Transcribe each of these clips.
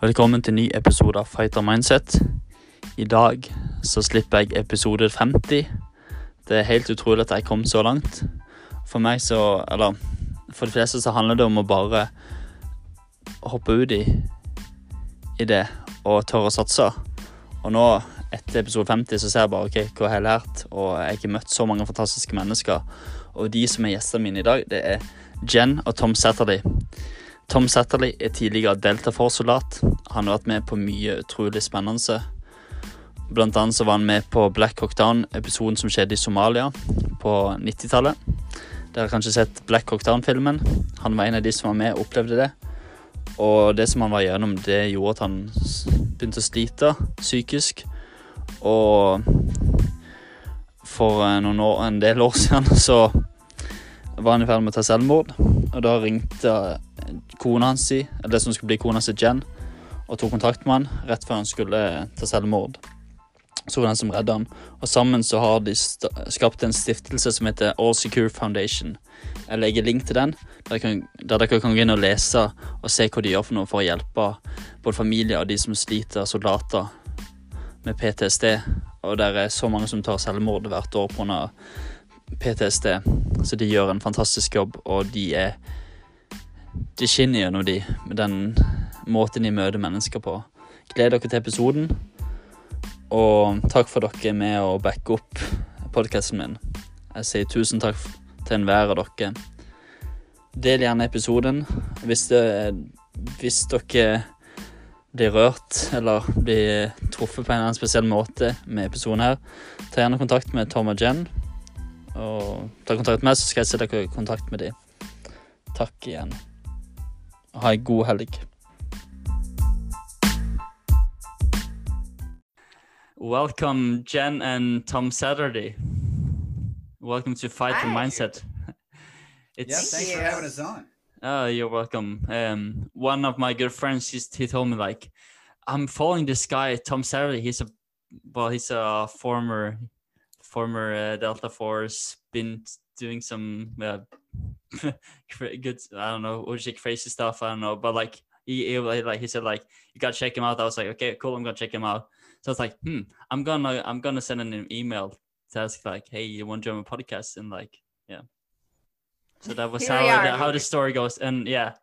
Velkommen til ny episode av Fighter Mindset. I dag så slipper jeg episode 50. Det er helt utrolig at jeg kom så langt. For meg så Eller for de fleste så handler det om å bare hoppe ut i, i det og tørre å satse. Og nå, etter episode 50, så ser jeg bare ok, hva jeg har lært. Og jeg har møtt så mange fantastiske mennesker. Og de som er gjestene mine i dag, det er Jen og Tom Satterley. Tom Satterley er tidligere Delta Force-soldat. Han har vært med på mye utrolig spennende. Blant annet så var han med på Black Hawk Down-episoden som skjedde i Somalia på 90-tallet. Dere har kanskje sett Black Hawk Down-filmen. Han var en av de som var med og opplevde det. Og det som han var gjennom, det gjorde at han begynte å slite psykisk. Og for noen år, en del år siden så var han i ferd med å ta selvmord. Og da ringte kona hans, eller det som skulle bli kona si, Jen, og tok kontakt med han rett før han skulle ta selvmord. Så var det den som redda han. Og sammen så har de skapt en stiftelse som heter All Secure Foundation. Jeg legger link til den, der, der dere kan gå inn og lese og se hva de gjør for noe for å hjelpe både familier og de som sliter, soldater, med PTSD. Og der er så mange som tar selvmord hvert år pga. PTSD. Så de gjør en fantastisk jobb, og de er De skinner gjennom de med den måten de møter mennesker på. Gleder dere til episoden, og takk for dere med å backe opp podkasten min. Jeg sier tusen takk til enhver av dere. Del gjerne episoden. Hvis, det, hvis dere blir rørt eller blir truffet på en eller annen spesiell måte med episoden her, ta gjerne kontakt med Tom og Jen. Og ta kontakt med meg, så skal jeg sette dere i kontakt med dem. Takk igjen. Ha ei god helg. Welcome, Jen and Tom Satterly. Welcome to Fight Hi. the Mindset. Yeah, It's thanks for Yes. having us on. Oh, you're welcome. Um, one of my good friends, he's, he told me like, I'm following this guy, Tom Satterly. He's a, well, he's a former, former uh, Delta Force, been doing some uh, cra- good, I don't know, what you say, crazy stuff. I don't know, but like he, he like he said like you gotta check him out. I was like, okay, cool, I'm gonna check him out. So I was like, hmm, I'm gonna I'm gonna send an email to ask like, hey, you want to join my podcast? And like, yeah. So that was Here how we that, how the story goes. And yeah,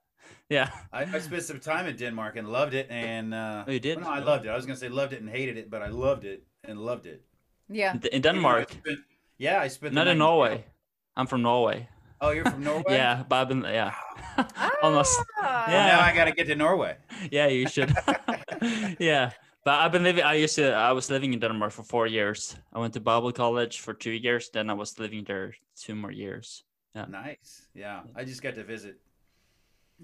yeah. I, I spent some time in Denmark and loved it. And uh, Oh, you did? well, no, I loved it. I was gonna say loved it and hated it, but I loved it and loved it. Yeah. In- In Denmark, I spent- yeah, I spent. not night in Norway. I'm from Norway. Oh, you're from Norway. Yeah, but I've been yeah, almost. Ah. Well, Yeah. now I got to get to Norway. Yeah, you should. yeah, but I've been living. I used to. I was living in Denmark for four years. I went to Bible college for two years. Then I was living there two more years. Yeah. Nice. Yeah, I just got to visit.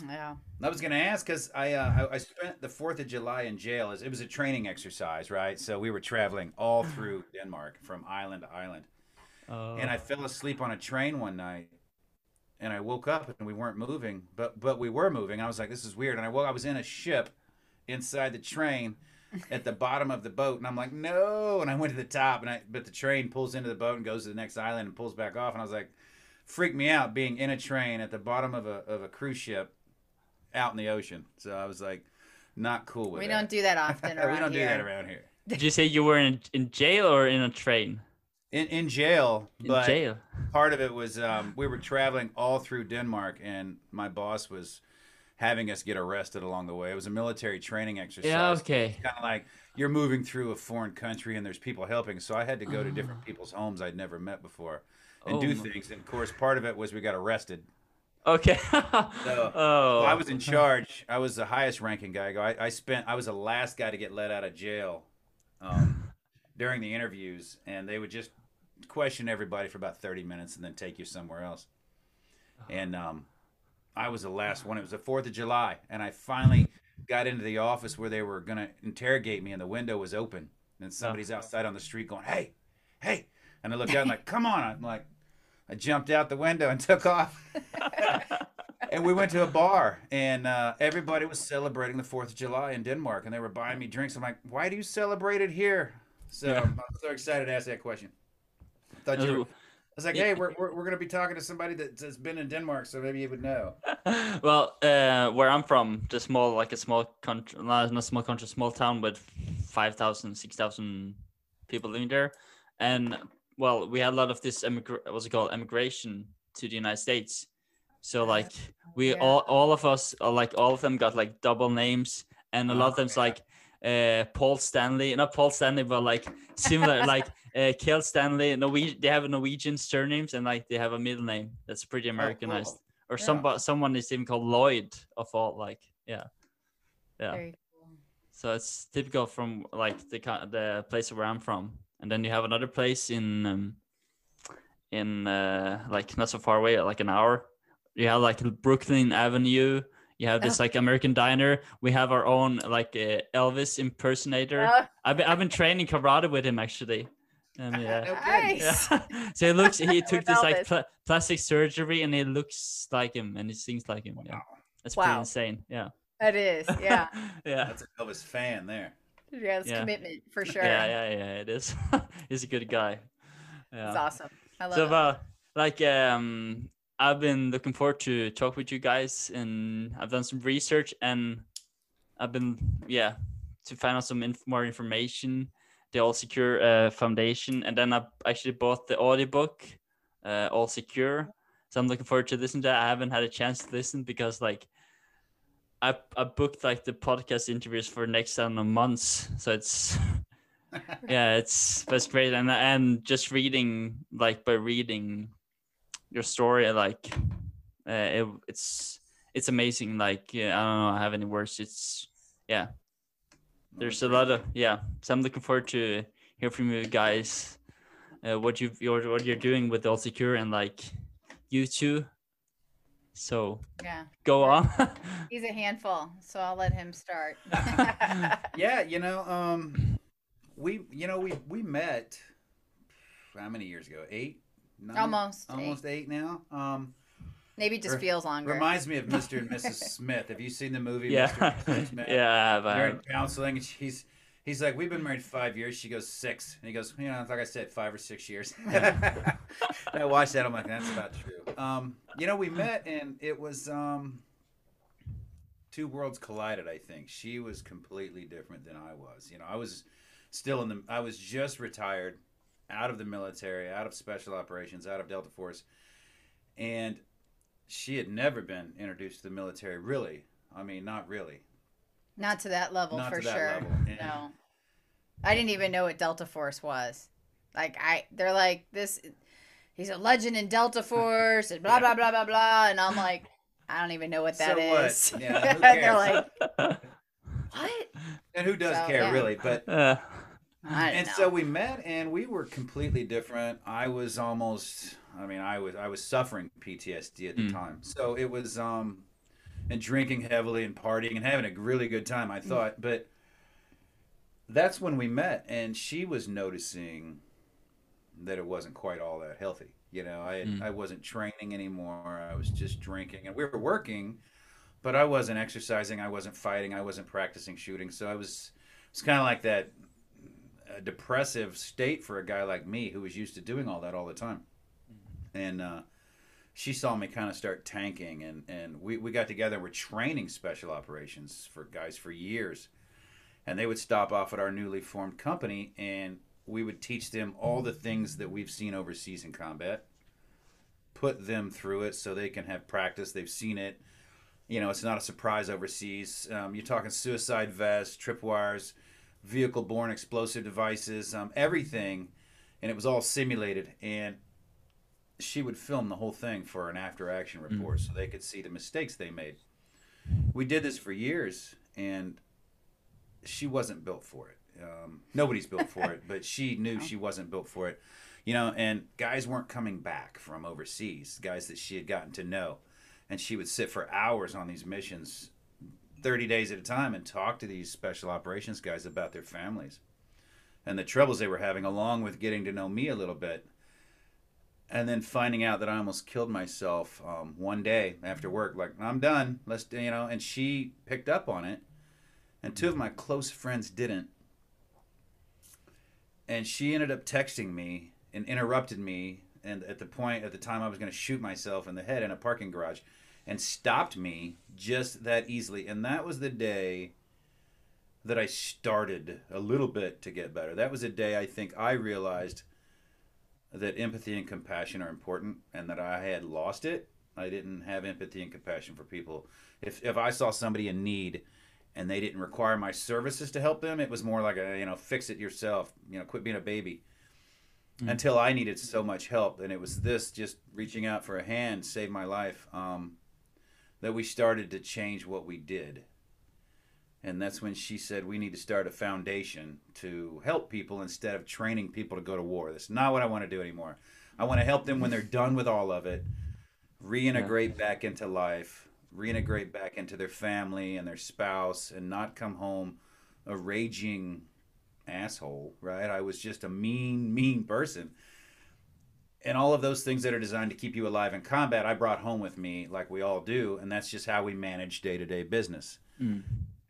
Yeah. I was gonna ask because I, uh, I I spent the Fourth of July in jail. It was a training exercise, right? So we were traveling all through Denmark from island to island. Uh, and I fell asleep on a train one night, and I woke up and we weren't moving, but but we were moving. I was like, this is weird. And I woke, I was in a ship inside the train at the bottom of the boat, and I'm like, no. And I went to the top, and I but the train pulls into the boat and goes to the next island and pulls back off, and I was like, freaked me out being in a train at the bottom of a of a cruise ship out in the ocean. So I was like, not cool with We that. don't do that often around we don't here. do that around here. did you say you were in in jail or in a train? In in jail, In but jail. part of it was um, we were traveling all through Denmark, and my boss was having us get arrested along the way. It was a military training exercise. Yeah. Okay. Kind of like you're moving through a foreign country, and there's people helping. So I had to go to different people's homes I'd never met before and Oh do things. And of course, part of it was we got arrested. Okay. So, oh. I was in charge. I was the highest ranking guy. I, I spent. I was the last guy to get let out of jail um, during the interviews, and they would just question everybody for about thirty minutes and then take you somewhere else. And um, I was the last one. It was the Fourth of July, and I finally got into the office where they were going to interrogate me, and the window was open, and somebody's outside on the street going, "Hey, hey!" And I looked out and like, "Come on!" I'm like, I jumped out the window and took off. and we went to a bar, and uh, everybody was celebrating the Fourth of July in Denmark, and they were buying me drinks. I'm like, "Why do you celebrate it here?" So. I'm so excited to ask that question. Thought you were, was like, hey, we're, we're, we're going to be talking to somebody that- that's been in Denmark, so maybe you would know. well, uh, where I'm from, the small, like a small country, not not small country, small town with 5,000, 6,000 people living there. And well, we had a lot of this, emigra- what's it called, emigration to the United States. So like we yeah. all, all of us, or like all of them got like double names. And a lot of them's Okay. like uh, Paul Stanley, not Paul Stanley, but like similar, like uh, Kel Stanley. Norwegian, they have a Norwegian surnames and like they have a middle name that's pretty Americanized. or Yeah. some someone is even called Lloyd of all like yeah. Yeah. Very cool. so it's typical from like the ki- the place where I'm from. And then you have another place in um, in uh, like not so far away like an hour. You have like Brooklyn Avenue. You have this Oh. like American diner. We have our own like uh, Elvis impersonator. Uh, I've been, I've been training karate with him actually and yeah nice. yeah. so he looks. He took this like Elvis. pla- plastic surgery, and he looks like him, and he sings like him. Yeah, that's pretty insane. Yeah, That is, yeah. yeah, That's a Elvis fan there. Yeah, it's Yeah. commitment for sure. yeah, yeah, yeah. It is. He's a good guy. Yeah. It's awesome. I love so, it. uh, like, um, I've been looking forward to talk with you guys, and I've done some research, and I've been, yeah, to find out some inf- more information. The All Secure uh, Foundation, and then I actually bought the audiobook, uh, All Secure. So I'm looking forward to listen to that. I haven't had a chance to listen because, like, I I booked like the podcast interviews for next I don't know, months, so it's yeah, it's that's great, and and just reading like by reading your story, like uh, it, it's it's amazing. Like yeah, I don't know, I have any words. It's yeah, there's a lot of yeah. So I'm looking forward to hear from you guys, uh, what you you're what you're doing with All Secure and like you too. So yeah. go on. He's a handful, so I'll let him start. Yeah, you know, um, we, you know, we we met how many years ago? Eight, Nine? Almost eight. almost eight, now. Um, Maybe it just Re- feels longer. reminds me of Mr. and Mrs. Smith. Have you seen the movie? yeah, Mr. and Mrs. Smith? yeah, I have, I They're in counseling, and he's he's like, "We've been married five years." She goes six, and he goes, "You know, like I said, five or six years." I watched that. I'm like, "That's about true." Um, you know, we met, and it was um, two worlds collided. I think she was completely different than I was. You know, I was still in the. I was just retired, out of the military, out of special operations, out of Delta Force, and she had never been introduced to the military. Really, I mean, not really. Not to that level Not for to that sure. level, No. I didn't even know what Delta Force was. Like I they're like this he's a legend in Delta Force and blah blah blah blah blah and I'm like I don't even know what that So what? is. Yeah, who and they're cares? like, What? And who does So, care, yeah. really? But Uh, I don't and know. so we met, and we were completely different. I was almost, I mean, I was, I was suffering PTSD at the Mm. time. So it was, um, and drinking heavily and partying and having a really good time. I thought, but that's when we met, and she was noticing that it wasn't quite all that healthy. You know, I Mm. I wasn't training anymore. I was just drinking, and we were working, but I wasn't exercising. I wasn't fighting. I wasn't practicing shooting. So I was it's kind of like that uh, depressive state for a guy like me who was used to doing all that all the time. And uh, she saw me kind of start tanking, and and we we got together. We're training special operations for guys for years, and they would stop off at our newly formed company and we would teach them all the things that we've seen overseas in combat. Put them through it so they can have practice. They've seen it. You know it's not a surprise overseas. Um, you're talking suicide vests tripwires vehicle borne explosive devices um, everything. And it was all simulated. And she would film the whole thing for an after action report so they could see the mistakes they made. We did this for years and she wasn't built for it. Um, nobody's built for it but she knew she wasn't built for it. You know and guys weren't coming back from overseas guys that she had gotten to know. And she would sit for hours on these missions 30 days at a time and talk to these special operations guys about their families and the troubles they were having along with getting to know me a little bit and then finding out that I almost killed myself um, one day after work like I'm done let's you know and she picked up on it and two of my close friends didn't and she ended up texting me and interrupted me and at the point at the time I was going to shoot myself in the head in a parking garage, and stopped me just that easily. And that was the day that I started a little bit to get better. That was a day I think I realized that empathy and compassion are important, and that I had lost it. I didn't have empathy and compassion for people. If if I saw somebody in need and they didn't require my services to help them, it was more like a you know fix it yourself, you know, quit being a baby. Mm. Until I needed so much help, and it was this just reaching out for a hand saved my life. Um, that we started to change what we did. And that's when she said we need to start a foundation to help people instead of training people to go to war. That's not what I want to do anymore. I want to help them when they're done with all of it, reintegrate back into life, reintegrate back into their family and their spouse, and not come home a raging asshole, right? I was just a mean, mean person and all of those things that are designed to keep you alive in combat, I brought home with me, like we all do, and that's just how we manage day to day business. Mm.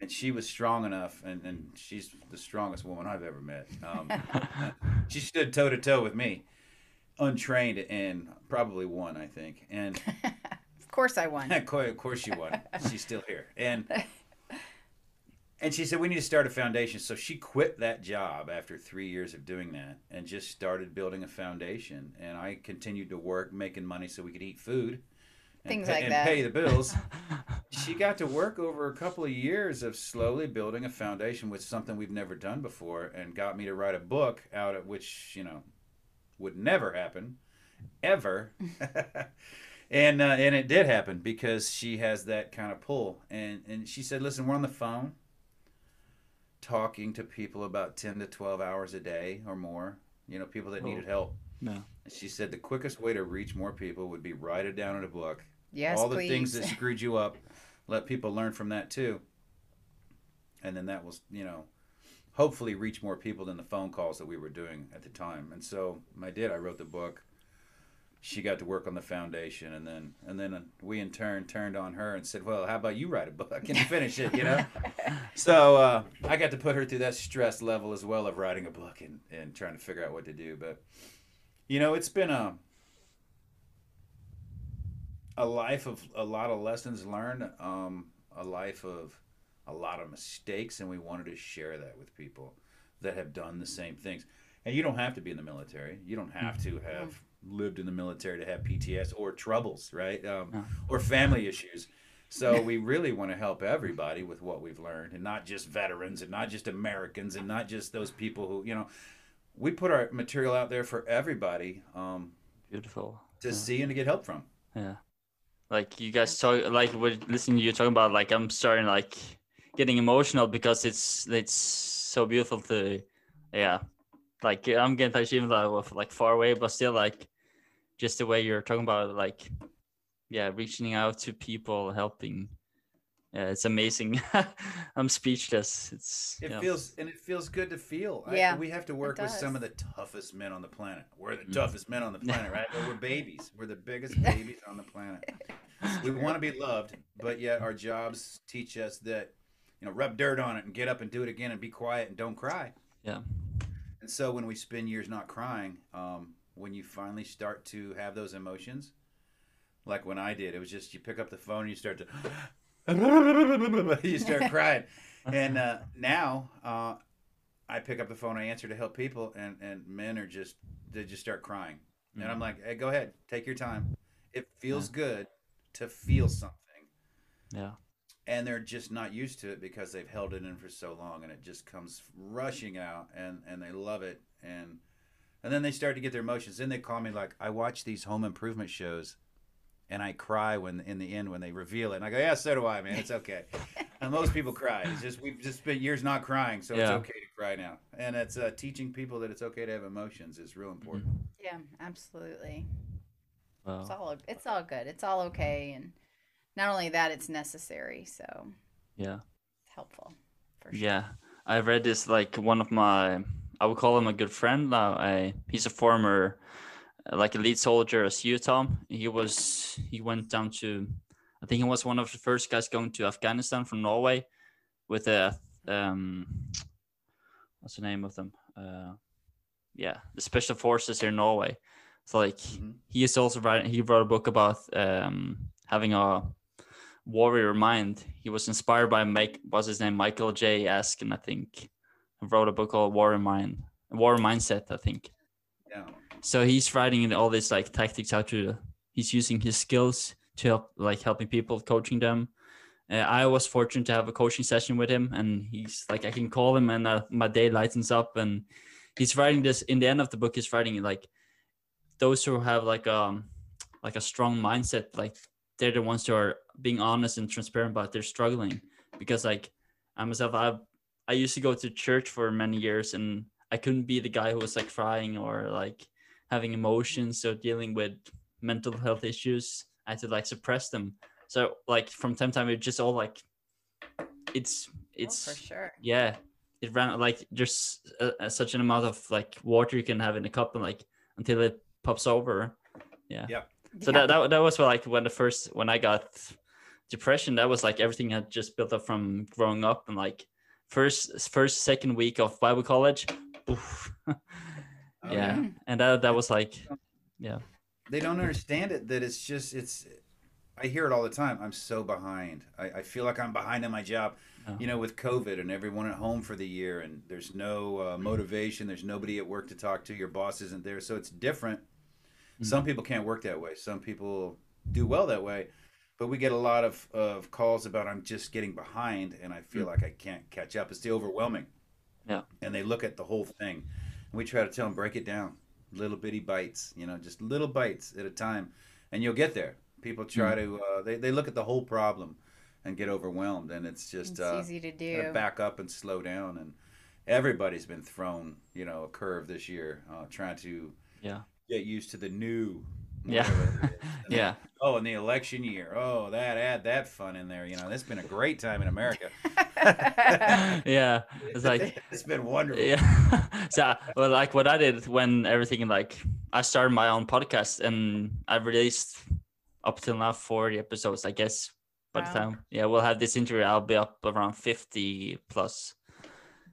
And she was strong enough, and, and she's the strongest woman I've ever met. Um, she stood toe to toe with me, untrained, and probably won, I think. And of course, I won. of course, she won. She's still here, and and she said we need to start a foundation so she quit that job after three years of doing that and just started building a foundation and i continued to work making money so we could eat food things pay, like and that pay the bills she got to work over a couple of years of slowly building a foundation with something we've never done before and got me to write a book out of which you know would never happen ever and uh, and it did happen because she has that kind of pull and and she said listen we're on the phone talking to people about 10 to 12 hours a day or more, you know, people that oh. needed help. No. She said the quickest way to reach more people would be write it down in a book. Yes, All the please. things that screwed you up, let people learn from that too. And then that was, you know, hopefully reach more people than the phone calls that we were doing at the time. And so I did. I wrote the book she got to work on the foundation and then and then we in turn turned on her and said well how about you write a book and finish it you know so uh, i got to put her through that stress level as well of writing a book and, and trying to figure out what to do but you know it's been a a life of a lot of lessons learned um, a life of a lot of mistakes and we wanted to share that with people that have done the same things and you don't have to be in the military you don't have to have lived in the military to have PTS or troubles, right? Um, Or family issues. So we really want to help everybody with what we've learned, and not just veterans, and not just Americans, and not just those people who you know. We put our material out there for everybody. Um, Beautiful. To yeah. see and to get help from. Yeah, like you guys talk, like we're listening to you talking about, like I'm starting like getting emotional because it's it's so beautiful to, yeah, like I'm getting touched even though like, like far away, but still like just the way you're talking about like yeah reaching out to people helping yeah it's amazing. I'm speechless. It's it feels and it feels good to feel yeah I, we have to work with some of the toughest men on the planet. We're the mm. toughest men on the planet right? But we're babies. We're the biggest babies on the planet. We want to be loved but yet our jobs teach us that you know rub dirt on it and get up and do it again and be quiet and don't cry. Yeah. And so when we spend years not crying um, when you finally start to have those emotions, like when I did, it was just you pick up the phone and you start to you start crying, and uh, now uh, I pick up the phone, I answer to help people, and and men are just they just start crying, mm-hmm. and I'm mm. like, hey, go ahead, take your time. It feels yeah. good to feel something. Yeah. And they're just not used to it because they've held it in for so long, and it just comes rushing out, and and they love it, and and then they start to get their emotions. Then they call me like, I watch these home improvement shows and I cry when in the end when they reveal it. And I go, yeah, so do I, man. It's okay. and most people cry. It's just we've just spent years not crying, so yeah. it's okay to cry now. And it's uh, teaching people that it's okay to have emotions is real important. Yeah, absolutely. Wow. It's all it's all good. It's all okay, and not only that, it's necessary. So yeah, it's helpful. Sure. Yeah, I read this like one of my I would call him a good friend now. I, he's a former uh, like elite soldier as you, Tom. He was he went down to I think he was one of the first guys going to Afghanistan from Norway with a um what's the name of them? Uh yeah, the special forces here in Norway. So like Mhm. he is also writing. He wrote a book about um, having a warrior mind. He was inspired by Mike. What's his name? Michael J. Asken, I think. Wrote a book called Warrior Mind, Warrior Mindset, I think. So he's writing in all these like tactics how to. He's using his skills to help, like helping people, coaching them. Uh, I was fortunate to have a coaching session with him, and he's like I can call him, and uh, my day lightens up. And he's writing this in the end of the book. He's writing like those who have like um like a strong mindset, like they're the ones who are being honest and transparent about they're struggling because like I myself I I used to go to church for many years and I couldn't be the guy who was like crying or like having emotions or dealing with mental health issues. I had to like suppress them. So like from time to time it just all like it's oh, it's Oh, for sure. yeah it ran like there's a, a- such an amount of like water you can have in a cup and like until it pops over yeah Yep. so that, that that was like when the first when i got depression that was like everything had just built up from growing up and like first first second week of bible college oof. Oh, yeah yeah. and uh, that that was like yeah. They don't understand it that it's just it's. I hear it all the time. I'm so behind. I, I feel like I'm behind in my job. Oh. You know, with COVID and everyone at home for the year, and there's no uh, motivation. There's nobody at work to talk to. Your boss isn't there, so it's different. Mm-hmm. Some people can't work that way. Some people do well that way. But we get a lot of, of calls about I'm just getting behind and I feel mm. like I can't catch up. It's the overwhelming. Yeah. And they look at the whole thing. We try to tell them break it down, little bitty bites, you know, just little bites at a time, and you'll get there. People try to uh, they they look at the whole problem and get overwhelmed, and it's just It's uh, easy to do. back up and slow down. And everybody's been thrown, you know, a curve this year, uh, trying to Yeah. get used to the new. Yeah. whatever it is. And yeah Oh, in the election year. Oh, that add that fun in there. You know, it's been a great time in America. yeah it's like it's been wonderful. yeah so well like what i did when everything like i started my own podcast and i released up till now 40 episodes i guess by the time yeah we'll have this interview i'll be up around 50 plus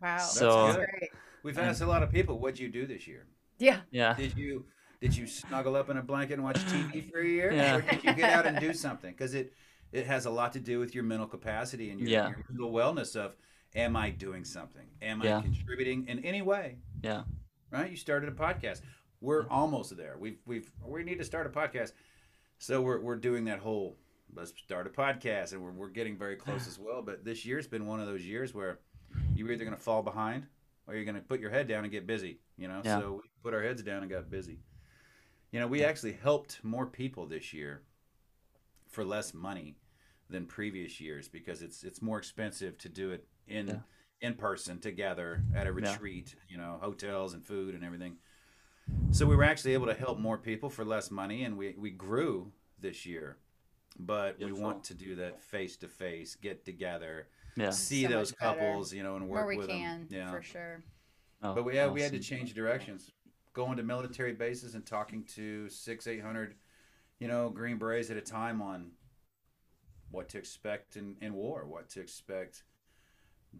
wow. So- that's great. We've asked a lot of people, what'd you do this year? Yeah. yeah Did you did you snuggle up in a blanket and watch TV for a year, Yeah. or did you get out and do something? Because it it has a lot to do with your mental capacity and your, Yeah. your mental wellness. Of, am I doing something? Am Yeah. I contributing in any way? yeah right? You started a podcast. We're almost there. We've we've we need to start a podcast. So we're we're doing that whole let's start a podcast and we're we're getting very close as well. But this year's been one of those years where you're either gonna fall behind or you're gonna put your head down and get busy. You know? Yeah. So we put our heads down and got busy. You know, we actually helped more people this year for less money than previous years because it's it's more expensive to do it in Yeah. in person together at a Yeah. retreat, you know, hotels and food and everything. So we were actually able to help more people for less money and we, we grew this year. But we Beautiful. want to do that face to face, get together, yeah see So those much better. couples, you know, and work More we with can, them. Yeah. for sure. Oh, But we had, we had to change directions. Going to military bases and talking to six, eight hundred, you know, Green Berets at a time on what to expect in, in war, what to expect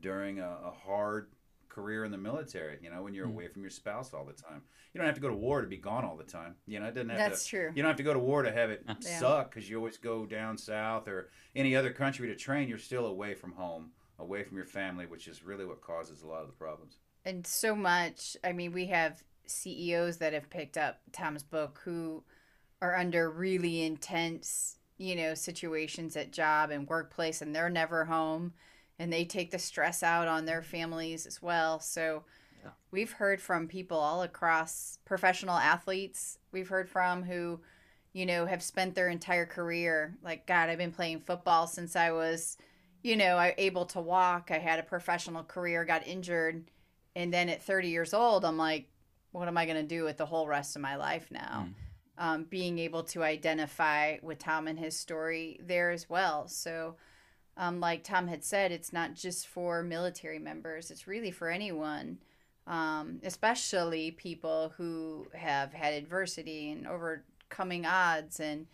during a, a hard career in the military. You know, when you're Mm. away from your spouse all the time. You don't have to go to war to be gone all the time. You know, it doesn't have That's to. true. You don't have to go to war to have it Yeah. suck because you always go down south or any other country to train. You're still away from home, away from your family, which is really what causes a lot of the problems. and so much i mean we have ceos that have picked up tom's book who are under really intense you know situations at job and workplace and they're never home and they take the stress out on their families as well so Yeah. we've heard from people all across professional athletes we've heard from who you know have spent their entire career like god i've been playing football since i was you know i able to walk i had a professional career got injured and then at 30 years old i'm like what am i going to do with the whole rest of my life now? Um, being able to identify with tom and his story there as well. So um, like tom had said it's not just for military members it's really for anyone um, especially people who have had adversity and overcoming odds and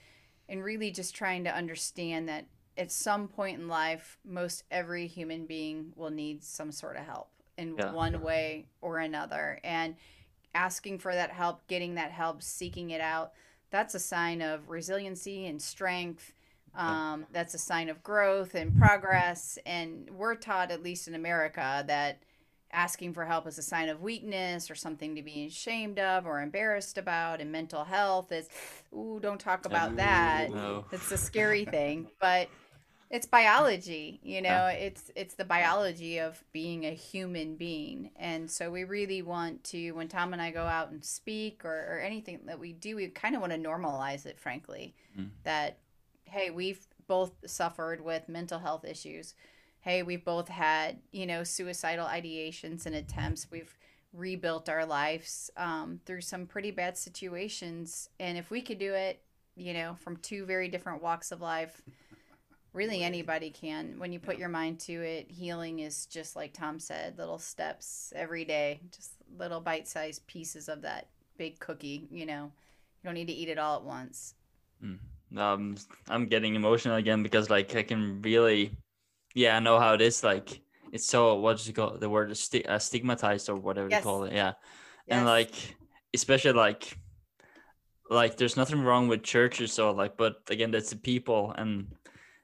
and really just trying to understand that at some point in life most every human being will need some sort of help in Yeah. one way or another. And asking for that help, getting that help, seeking it out, that's a sign of resiliency and strength. Um, that's a sign of growth and progress. And we're taught, at least in America, that asking for help is a sign of weakness or something to be ashamed of or embarrassed about. And mental health is, ooh, don't talk about that. No. It's a scary thing. But it's biology you know Yeah. it's it's the biology of being a human being. And so we really want to when tom and i go out and speak or, or anything that we do we kind of want to normalize it frankly. Mm. that hey we've both suffered with mental health issues. Hey we've both had you know suicidal ideations and attempts. We've rebuilt our lives um, through some pretty bad situations. And if we could do it you know from two very different walks of life really anybody can. When you put your mind to it healing is just like tom said little steps every day just little bite-sized pieces of that big cookie you know. You don't need to eat it all at once. Um i'm getting emotional again because like i can really yeah i know how it is like it's so what do you call the word sti- uh, stigmatized or whatever Yes. they call it yeah. Yes. and like especially like like there's nothing wrong with churches or like but again that's the people and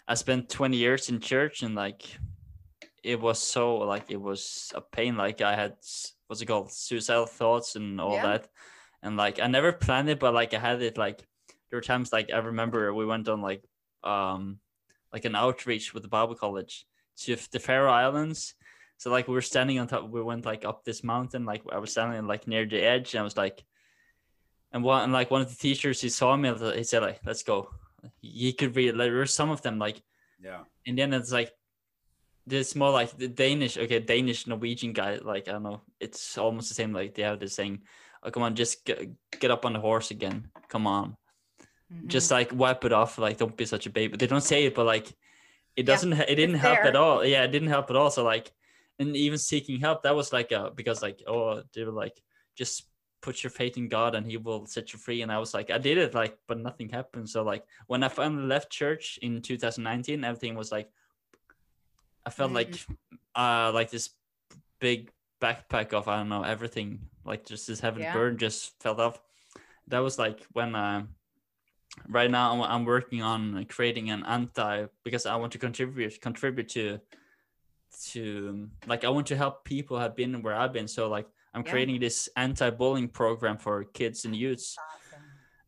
i spent 20 years in church and like it was so like it was a pain. Like i had what's it called? Suicidal thoughts and all Yeah. that. And like i never planned it but like i had it like there were times like i remember we went on like um like an outreach with the bible college to the faroe islands. So like we were standing on top we went like up this mountain like i was standing like near the edge and i was like and one and like one of the teachers he saw me he said like let's go he could read like there were some of them like Yeah. and then it's like there's more like the Danish, okay, Danish Norwegian guy. Like I don't know, it's almost the same. Like they have this saying, "Oh, come on, just get, get up on the horse again. Come on, Mhm. just like wipe it off. Like don't be such a baby." They don't say it, but like it doesn't. it didn't it's help at all. Yeah, it didn't help at all. So like, and even seeking help, that was like uh because like oh they were like just put your faith in God and He will set you free. And I was like, I did it, like, but nothing happened. So like when I finally left church in 2019, everything was like, I felt Mm. like, uh, like this big backpack of I don't know everything, like just this heavy Yeah. burden just fell off. That was like when uh, right now I'm, I'm working on creating an anti because I want to contribute contribute to to like I want to help people have been where I've been. So like I'm Yeah. creating this anti-bullying program for kids and youths. Awesome.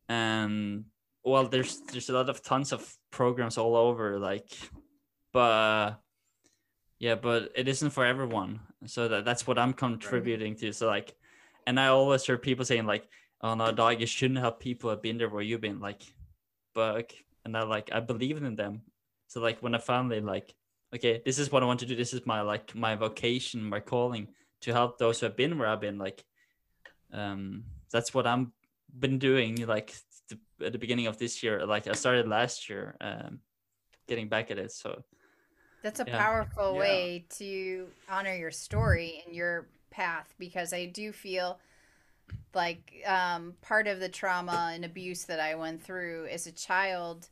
and well there's there's a lot of tons of programs all over like but yeah but it isn't for everyone. So that, that's what i'm contributing to. So like and i always hear people saying like oh no dog you shouldn't have people have been there where you've been like but and i like i believe in them. So like when i finally like okay this is what i want to do. This is my like my vocation my calling to help those who have been where i've been like um that's what i'm been doing like the, at the beginning of this year like i started last year um getting back at it so That's a Yeah. powerful Yeah. way to honor your story and your path because I do feel like um, part of the trauma and abuse that I went through as a child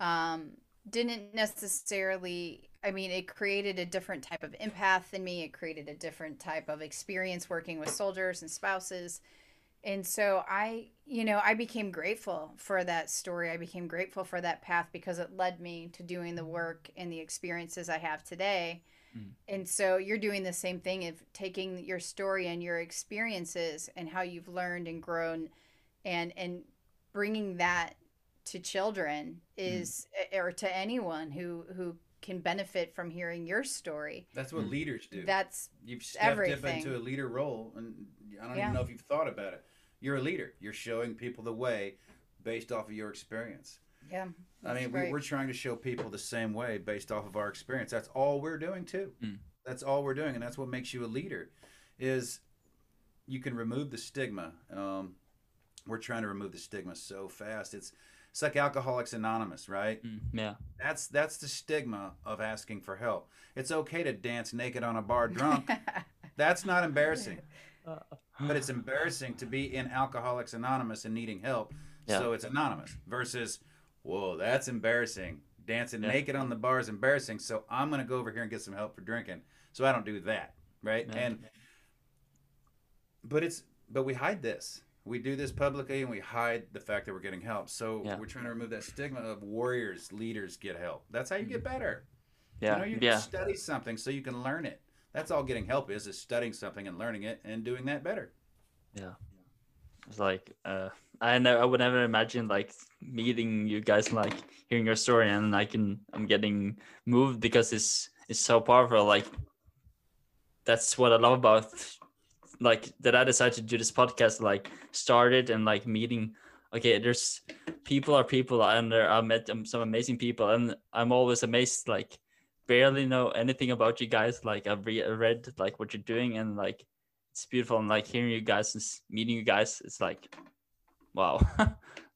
um, didn't necessarily, I mean, it created a different type of empath in me. It created a different type of experience working with soldiers and spouses. And so I, you know, I became grateful for that story. I became grateful for that path because it led me to doing the work and the experiences I have today. Mm. And so you're doing the same thing of taking your story and your experiences and how you've learned and grown and and bringing that to children is or to anyone who who can benefit from hearing your story. That's what Mm. leaders do. That's You've stepped up into a leader role, and I don't Yeah. even know if you've thought about it. You're a leader. You're showing people the way based off of your experience. yeah. I mean, we, we're trying to show people the same way based off of our experience. That's all we're doing too. Mm. That's all we're doing, and that's what makes you a leader. Is you can remove the stigma. Um, we're trying to remove the stigma so fast. It's it's like Alcoholics Anonymous, right? mm, yeah That's that's the stigma of asking for help. It's okay to dance naked on a bar drunk. That's not embarrassing. But it's embarrassing to be in Alcoholics Anonymous and needing help. Yeah. So it's anonymous versus, whoa, that's embarrassing. Dancing Yeah. naked on the bar is embarrassing. So I'm going to go over here and get some help for drinking. So I don't do that. Right. Yeah. And, but it's, but we hide this. We do this publicly, and we hide the fact that we're getting help. So Yeah. we're trying to remove that stigma of warriors, leaders get help. That's how you get better. Yeah, You know, you yeah, study something so you can learn it. That's all getting help is is studying something and learning it and doing that better. Yeah. It's like uh, I know I would never imagine like meeting you guys, and, like hearing your story, and I can I'm getting moved because it's it's so powerful. Like that's what I love about like that I decided to do this podcast. Like started and like meeting. Okay, there's people are people, and there I met um, some amazing people, and I'm always amazed. Like barely know anything about you guys. Like I've re- read like what you're doing, and like it's beautiful and like hearing you guys and meeting you guys it's like wow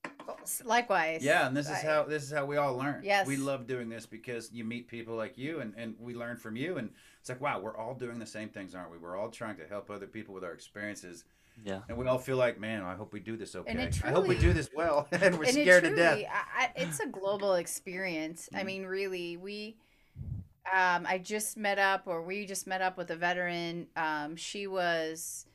Likewise. Yeah, and this is how this is how we all learn. Yes. we love doing this because you meet people like you, and and we learn from you, and it's like wow, we're all doing the same things, aren't we? We're all trying to help other people with our experiences, yeah and we all feel like, man, I hope we do this okay. And it I hope we do this well, and we're and it scared to death. I, I, it's a global experience. I Mhm. mean, really, we. Um, I just met up, or we just met up with a veteran. Um, she was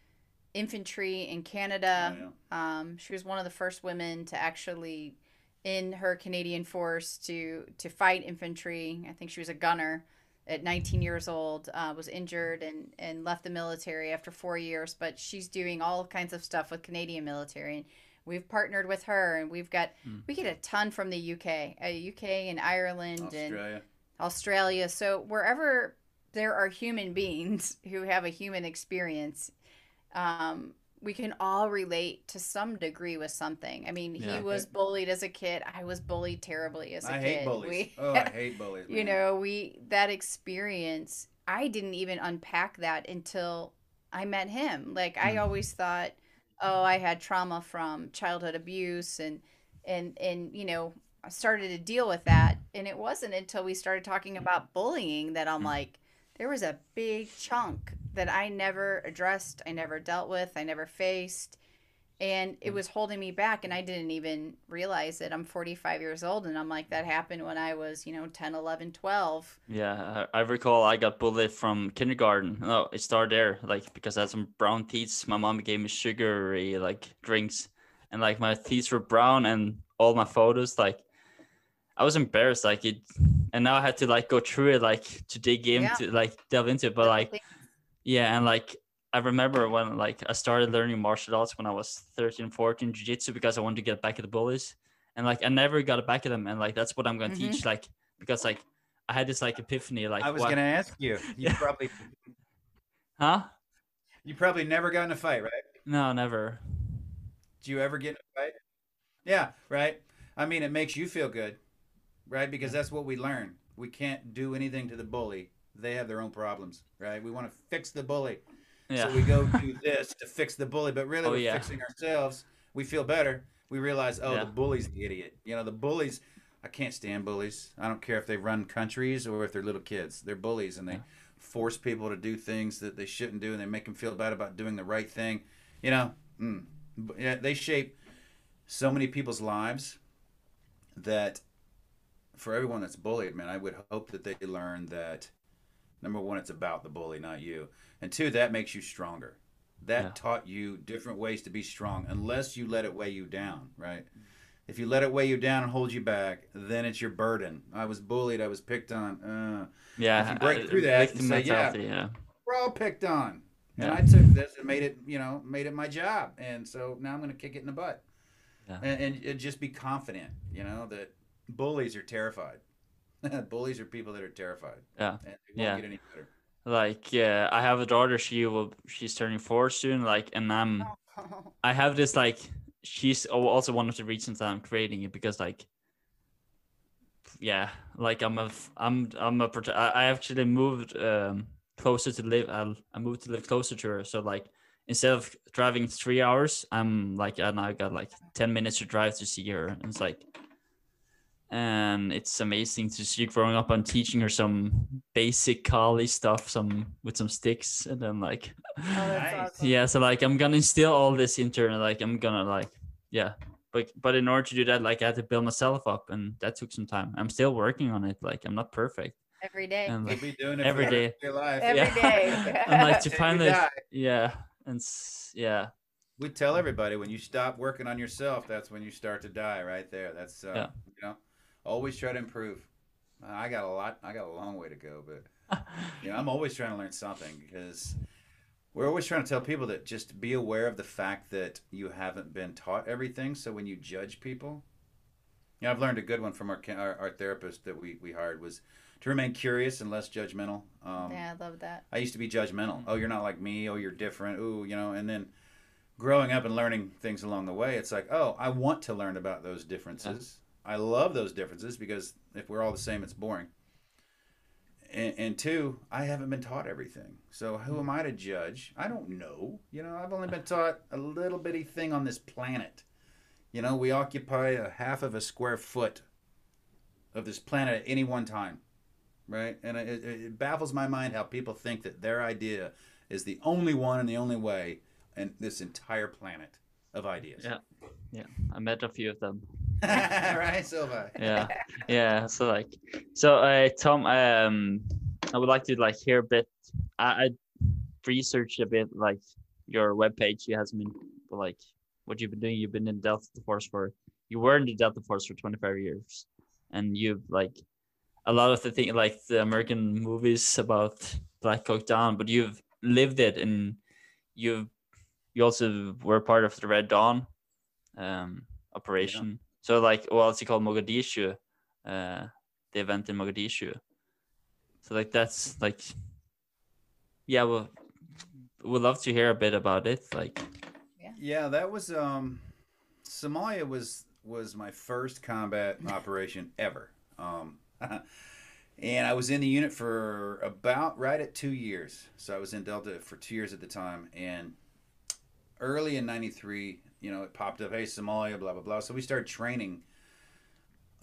infantry in Canada. Oh, Um, she was one of the first women to actually, in her Canadian force, to to fight infantry. I think she was a gunner at 19 years old. Uh, was injured and and left the military after four years. But she's doing all kinds of stuff with Canadian military. And we've partnered with her, and we've got Mm. we get a ton from the UK, uh, UK and Ireland and Australia. Australia. So wherever there are human beings who have a human experience, um, we can all relate to some degree with something. I mean, Yeah. he was bullied as a kid. I was bullied terribly as a I kid. I hate bullies. We, oh, I hate bullies. you know, we that experience. I didn't even unpack that until I met him. Like I Mm. always thought, oh, I had trauma from childhood abuse and and and you know, I started to deal with that. And it wasn't until we started talking about bullying that I'm Mm. like, there was a big chunk that I never addressed, I never dealt with, I never faced. And it Mm. was holding me back, and I didn't even realize it. I'm 45 years old, and I'm like, that happened when I was, you know, 10, 11, 12. yeah I, I recall i got bullied from kindergarten no it started there like because i had some brown teeth my mom gave me sugary like drinks and like my teeth were brown and all my photos like i was embarrassed like it and now i had to like go through it like to dig Yeah. into like delve into it but like Yeah, and like I remember when like I started learning martial arts when I was 13, 14, jiu-jitsu because I wanted to get back at the bullies. And like I never got back at them. And like that's what I'm gonna Mhm. teach. Like because like I had this like epiphany, like I was what- going to ask you. You Yeah. probably Huh? you probably never got in a fight, right? No, never. Do you ever get in a fight? Yeah, right. I mean, it makes you feel good, right? Because that's what we learn. We can't do anything to the bully. They have their own problems, right? We want to fix the bully. Yeah. So we go do this to fix the bully, but really Oh, we're yeah. fixing ourselves. We feel better. We realize, oh, Yeah. the bully's the idiot. You know, the bullies. I can't stand bullies. I don't care if they run countries or if they're little kids. They're bullies, and they force people to do things that they shouldn't do, and they make them feel bad about doing the right thing. You know, mm. Yeah, they shape so many people's lives that for everyone that's bullied, man, I would hope that they learn that number one, it's about the bully, not you. And two, that makes you stronger. That Yeah. taught you different ways to be strong, unless you let it weigh you down, right? If you let it weigh you down and hold you back, then it's your burden. I was bullied. I was picked on. Uh, Yeah. If you break I- through that and say, yeah. yeah. we're all picked on. And Yeah. I took this and made it, you know, made it my job. And so now I'm going to kick it in the butt. Yeah. And, and, and just be confident, you know, that bullies are terrified. bullies are people that are terrified. Yeah. And they won't Yeah. get any better. Like yeah, I have a daughter, she will she's turning four soon, like and I'm I have this like she's also one of the reasons that I'm creating it because like yeah like I'm a I'm I'm a I actually moved um closer to live I, I moved to live closer to her so like instead of driving three hours I'm like and I got like 10 minutes to drive to see her and it's like and it's amazing to see growing up and teaching her some basic kali stuff some with some sticks and then like Oh, Nice. awesome. yeah so like i'm gonna instill all this into her like i'm gonna like yeah but but in order to do that like i had to build myself up and that took some time i'm still working on it like i'm not perfect Every day. and You'll like be doing it every for the day. rest of your life. Every yeah. day. and like to finally yeah and yeah we tell everybody when you stop working on yourself, that's when you start to die. Right there. That's uh, Yeah. you know, always try to improve. I got a lot. I got a long way to go, but you know, I'm always trying to learn something because we're always trying to tell people that just be aware of the fact that you haven't been taught everything. So when you judge people, you know, I've learned a good one from our our, our therapist that we we hired was to remain curious and less judgmental. Um, yeah, I love that. I used to be judgmental. Oh, you're not like me. Oh, you're different. Ooh, you know, and then growing up and learning things along the way, it's like, oh, I want to learn about those differences. I love those differences because if we're all the same, it's boring. And, and two, I haven't been taught everything. So who am I to judge? I don't know. You know, I've only been taught a little bitty thing on this planet. You know, we occupy a half of a square foot of this planet at any one time right? And it, it baffles my mind how people think that their idea is the only one and the only way in this entire planet of ideas. Yeah. Yeah, I met a few of them. right, Silva. Yeah, yeah. So like, so uh, Tom, um, I would like to like hear a bit. I, I researched a bit like your webpage. You has been like what you've been doing. You've been in Delta Force for you were in the Delta Force for 25 years, and you've like a lot of the thing like the American movies about Black Hawk Down, but you've lived it and you've you also were part of the Red Dawn um operation. So like well it's called Mogadishu, uh the event in Mogadishu. So like that's like yeah, well would love to hear a bit about it. Like Yeah, that was um Somalia was was my first combat operation ever. Um and I was in the unit for about right at 2 years. So I was in Delta for 2 years at the time and early in 93, you know, it popped up, hey Somalia blah blah blah. So we started training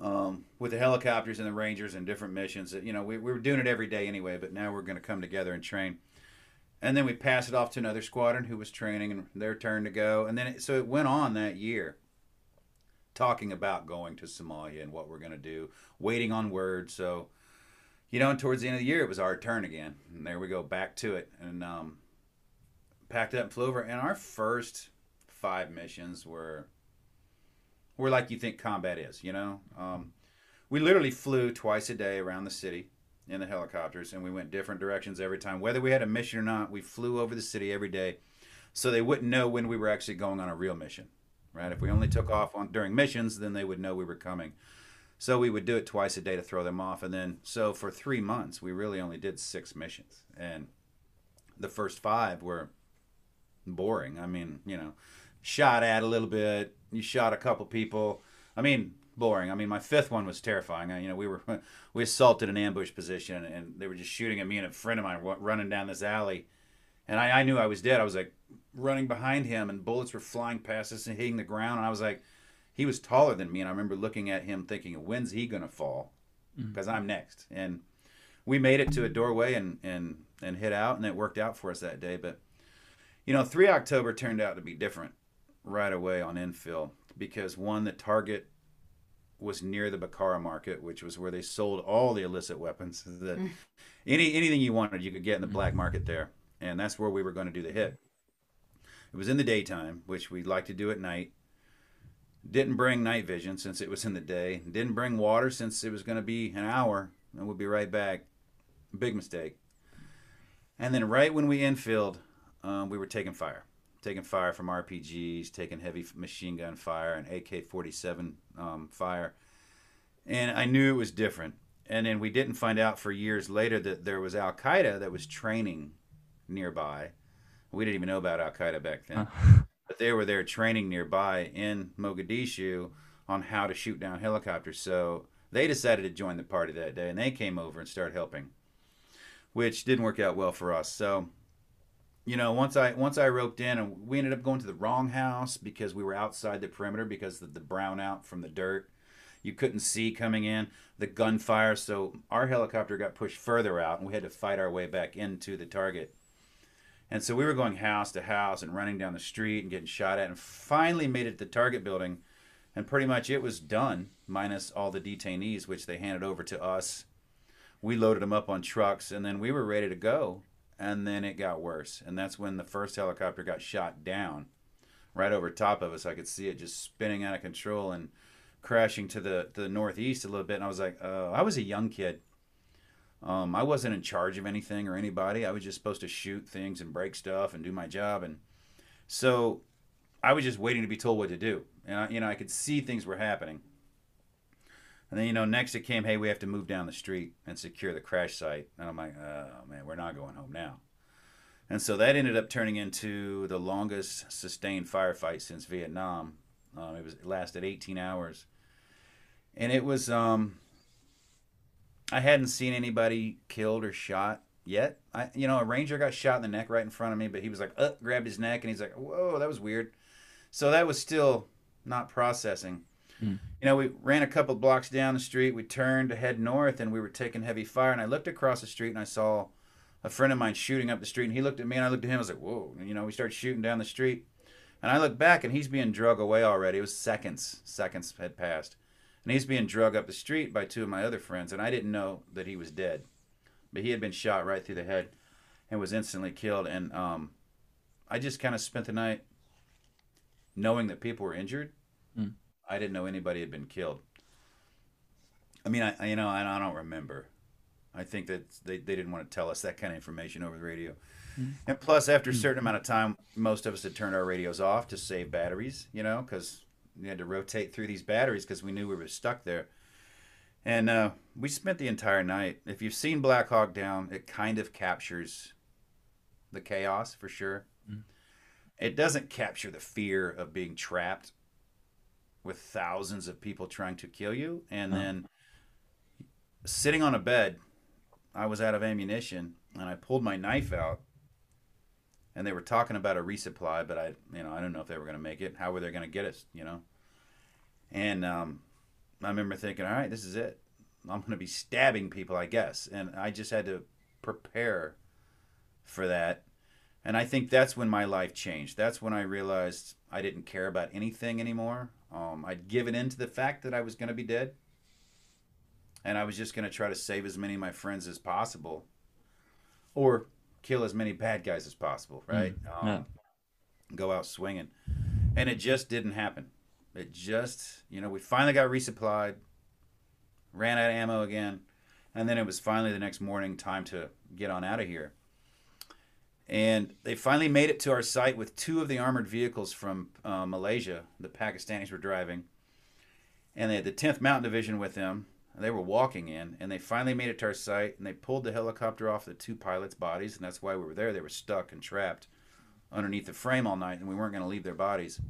um, with the helicopters and the Rangers and different missions. You know, we, we were doing it every day anyway, but now we're going to come together and train. And then we pass it off to another squadron who was training and their turn to go. And then it, so it went on that year talking about going to Somalia and what we're going to do, waiting on word. So, you know, and towards the end of the year, it was our turn again. And there we go, back to it. And um, packed up and flew over. And our first five missions were were like you think combat is, you know? Um, we literally flew twice a day around the city in the helicopters and we went different directions every time. Whether we had a mission or not, we flew over the city every day so they wouldn't know when we were actually going on a real mission, right? If we only took off on during missions, then they would know we were coming. So we would do it twice a day to throw them off. And then, so for three months, we really only did six missions. And the first five were boring. I mean, you know, shot at a little bit. You shot a couple people. I mean, boring. I mean, my fifth one was terrifying. I, you know, we were we assaulted an ambush position, and they were just shooting at me and a friend of mine running down this alley, and I, I knew I was dead. I was like running behind him, and bullets were flying past us and hitting the ground, and I was like, he was taller than me, and I remember looking at him thinking, when's he gonna fall? Mm-hmm. Because I'm next, and we made it to a doorway and and and hit out, and it worked out for us that day, but. You know, 3 October turned out to be different right away on infill because one, the target was near the Bakara market, which was where they sold all the illicit weapons. That any anything you wanted, you could get in the black market there, and that's where we were going to do the hit. It was in the daytime, which we'd like to do at night. Didn't bring night vision since it was in the day. Didn't bring water since it was going to be an hour, and we'll be right back. Big mistake. And then right when we infilled, um, we were taking fire taking fire from RPGs, taking heavy machine gun fire and AK 47 um, fire. And I knew it was different. And then we didn't find out for years later that there was Al Qaeda that was training nearby. We didn't even know about Al Qaeda back then. But they were there training nearby in Mogadishu on how to shoot down helicopters. So they decided to join the party that day and they came over and started helping, which didn't work out well for us. So you know, once I once I roped in, and we ended up going to the wrong house because we were outside the perimeter because of the brownout from the dirt. You couldn't see coming in the gunfire, so our helicopter got pushed further out, and we had to fight our way back into the target. And so we were going house to house and running down the street and getting shot at, and finally made it to the target building, and pretty much it was done, minus all the detainees, which they handed over to us. We loaded them up on trucks, and then we were ready to go and then it got worse and that's when the first helicopter got shot down right over top of us. I could see it just spinning out of control and crashing to the to the northeast a little bit. And I was like, oh, I was a young kid. Um, I wasn't in charge of anything or anybody. I was just supposed to shoot things and break stuff and do my job. And so I was just waiting to be told what to do. And I, you know, I could see things were happening. And then you know, next it came, hey, we have to move down the street and secure the crash site. And I'm like, oh man, we're not going home now. And so that ended up turning into the longest sustained firefight since Vietnam. Um, it was it lasted 18 hours, and it was um, I hadn't seen anybody killed or shot yet. I you know a ranger got shot in the neck right in front of me, but he was like, uh, grabbed his neck, and he's like, whoa, that was weird. So that was still not processing. Hmm. You know, we ran a couple blocks down the street. We turned to head north, and we were taking heavy fire. And I looked across the street, and I saw a friend of mine shooting up the street. And he looked at me, and I looked at him. I was like, "Whoa!" And, you know, we started shooting down the street, and I looked back, and he's being drug away already. It was seconds. Seconds had passed, and he's being drug up the street by two of my other friends. And I didn't know that he was dead, but he had been shot right through the head, and was instantly killed. And um, I just kind of spent the night knowing that people were injured. I didn't know anybody had been killed. I mean, I you know, and I don't remember. I think that they, they didn't want to tell us that kind of information over the radio. Mm. And plus, after a certain amount of time, most of us had turned our radios off to save batteries, you know, because we had to rotate through these batteries because we knew we were stuck there. And uh, we spent the entire night. If you've seen Black Hawk Down, it kind of captures the chaos for sure. Mm. It doesn't capture the fear of being trapped with thousands of people trying to kill you. And Oh. then sitting on a bed i was out of ammunition and i pulled my knife out and they were talking about a resupply but i you know i don't know if they were going to make it. How were they going to get us you know? And um, i remember thinking all right this is it. I'm going to be stabbing people i guess. And i just had to prepare for that. And i think that's when my life changed. That's when i realized i didn't care about anything anymore um, i'd given in to the fact that i was going to be dead and I was just going to try to save as many of my friends as possible, or kill as many bad guys as possible, right? Um, yeah. Go out swinging, and it just didn't happen. It just, you know, we finally got resupplied, ran out of ammo again, and then it was finally the next morning time to get on out of here. And they finally made it to our site with two of the armored vehicles from uh, Malaysia. The Pakistanis were driving, and they had the 10th Mountain Division with them. They were walking in, and they finally made it to our site, and they pulled the helicopter off the two pilots' bodies, and that's why we were there. They were stuck and trapped underneath the frame all night, and we weren't going to leave their bodies.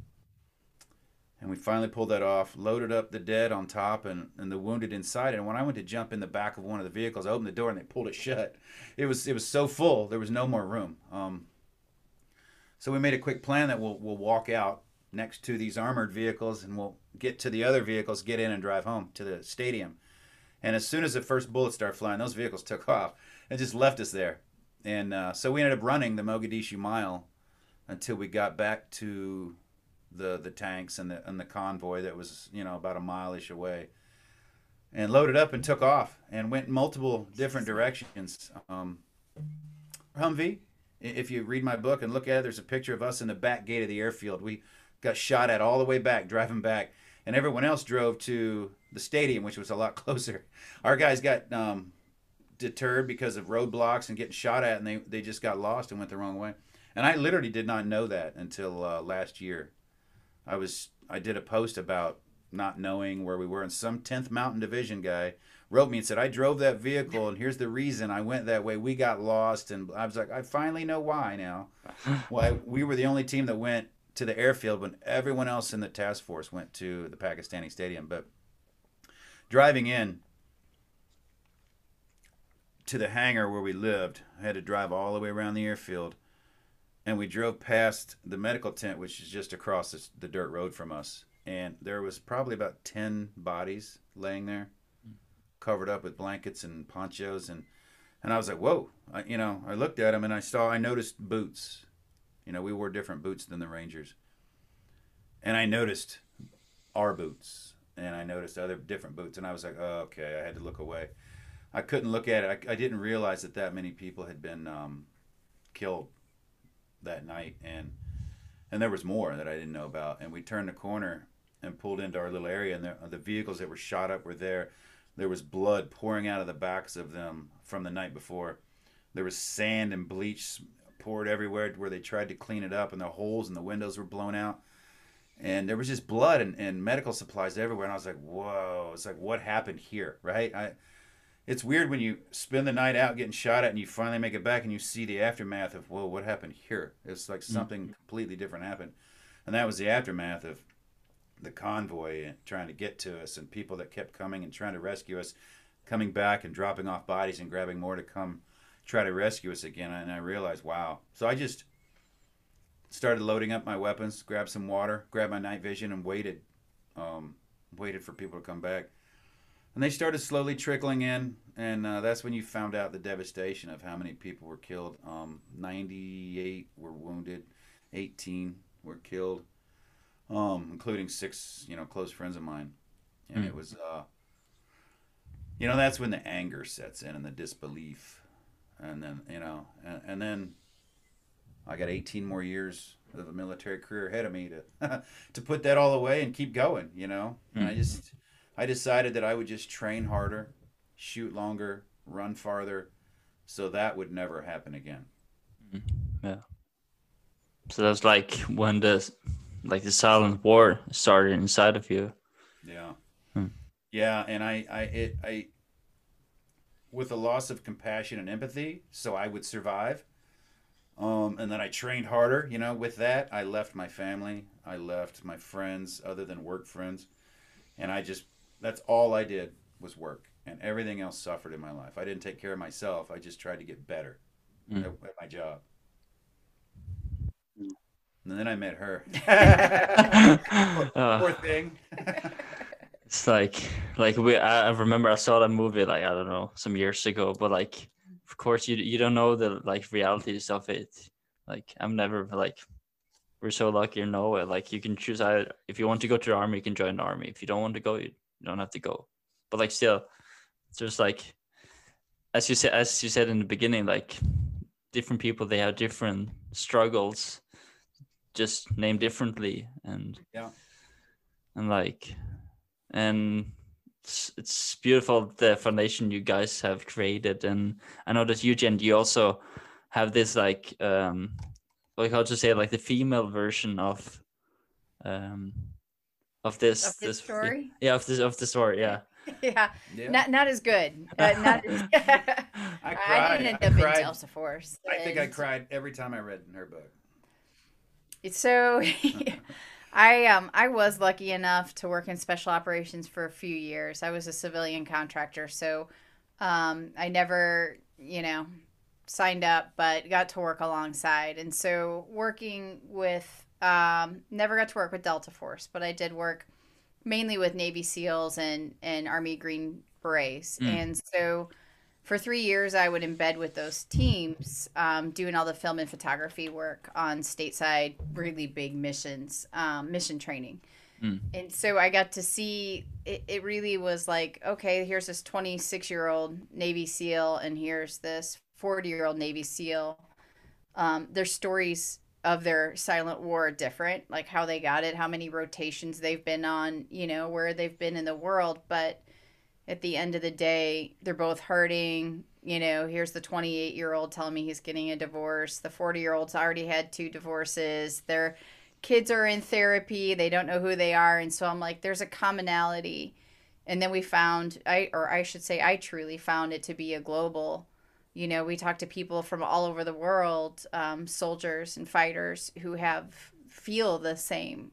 And we finally pulled that off, loaded up the dead on top and, and the wounded inside. And when I went to jump in the back of one of the vehicles, I opened the door and they pulled it shut. It was it was so full, there was no more room. Um, so we made a quick plan that we'll we'll walk out next to these armored vehicles and we'll get to the other vehicles, get in and drive home to the stadium. And as soon as the first bullets started flying, those vehicles took off and just left us there. And uh, so we ended up running the Mogadishu Mile until we got back to the the tanks and the and the convoy that was you know about a mile ish away, and loaded up and took off and went multiple different directions. Um, Humvee. If you read my book and look at it, there's a picture of us in the back gate of the airfield. We got shot at all the way back, driving back, and everyone else drove to the stadium, which was a lot closer. Our guys got um, deterred because of roadblocks and getting shot at, and they, they just got lost and went the wrong way. And I literally did not know that until uh, last year. I was I did a post about not knowing where we were, and some 10th Mountain Division guy wrote me and said, "I drove that vehicle, and here's the reason I went that way. We got lost." And I was like, "I finally know why now. Why we were the only team that went to the airfield when everyone else in the task force went to the Pakistani stadium." But driving in to the hangar where we lived, I had to drive all the way around the airfield and we drove past the medical tent, which is just across this, the dirt road from us. And there was probably about ten bodies laying there, covered up with blankets and ponchos, and and I was like, "Whoa!" I, you know, I looked at them and I saw, I noticed boots. You know, we wore different boots than the Rangers, and I noticed our boots, and I noticed other different boots, and I was like, "Oh, okay." I had to look away. I couldn't look at it. I, I didn't realize that that many people had been um, killed that night and and there was more that I didn't know about. And we turned the corner and pulled into our little area, and the, the vehicles that were shot up were there. There was blood pouring out of the backs of them from the night before. There was sand and bleach poured everywhere where they tried to clean it up, and the holes in the windows were blown out. And there was just blood and, and medical supplies everywhere. And I was like, whoa, it's like, what happened here, right? I, it's weird when you spend the night out getting shot at and you finally make it back and you see the aftermath of, whoa, what happened here? It's like something mm-hmm. completely different happened. And that was the aftermath of the convoy trying to get to us and people that kept coming and trying to rescue us, coming back and dropping off bodies and grabbing more to come try to rescue us again. And I realized, wow. So I just started loading up my weapons, grabbed some water, grabbed my night vision, and waited. Um, waited for people to come back. And they started slowly trickling in, and uh, that's when you found out the devastation of how many people were killed. Um, 98 were wounded, 18 were killed, um, including six, you know, close friends of mine. And mm. it was, uh, you know, that's when the anger sets in and the disbelief, and then you know, and, and then I got 18 more years of a military career ahead of me to to put that all away and keep going. You know, and I mm-hmm. just I decided that I would just train harder, shoot longer, run farther, so that would never happen again. Mm-hmm. Yeah. So that's like when the like the silent war started inside of you. Yeah. Hmm. Yeah, and I I it I with a loss of compassion and empathy, so I would survive. Um, and then I trained harder, you know, with that. I left my family, I left my friends, other than work friends. And I just, that's all I did was work. And everything else suffered in my life. I didn't take care of myself. I just tried to get better mm. at, at, my job. And then I met her. poor, uh, poor thing. it's like, like we. I remember I saw that movie like I don't know some years ago, but like of course you you don't know the like realities of it. Like I'm never like we're so lucky you know it. Like you can choose either if you want to go to the army, you can join the army. If you don't want to go, you don't have to go. But like still, it's just like as you said as you said in the beginning, like different people they have different struggles, just named differently, and yeah, and like and it's, it's beautiful the foundation you guys have created and i know that Eugene you also have this like um like how to say like the female version of um of this of this story yeah of this of the story yeah yeah. yeah. Not not as good. Uh, not as, I, cried. I didn't end I up cried. in Delta Force. I think I cried every time I read in her book. It's so I um I was lucky enough to work in special operations for a few years. I was a civilian contractor, so um, I never, you know, signed up, but got to work alongside. And so working with um, never got to work with Delta Force, but I did work mainly with Navy SEALs and and Army Green Berets. Mm. And so for three years, I would embed with those teams, um, doing all the film and photography work on stateside, really big missions, um, mission training. Mm. And so I got to see it, it really was like, okay, here's this 26 year old Navy SEAL, and here's this 40 year old Navy SEAL. Um, their stories of their silent war different, like how they got it, how many rotations they've been on, you know, where they've been in the world. But at the end of the day, they're both hurting. You know, here's the 28 year old telling me he's getting a divorce. The 40 year old's already had two divorces. Their kids are in therapy. They don't know who they are. And so I'm like, there's a commonality. And then we found, I or I should say, I truly found it to be a global. You know, we talk to people from all over the world, um, soldiers and fighters who have feel the same,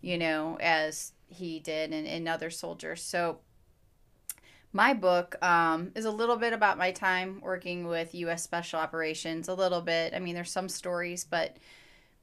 you know, as he did and, and other soldiers. So my book um, is a little bit about my time working with U.S. Special Operations. A little bit. I mean, there's some stories, but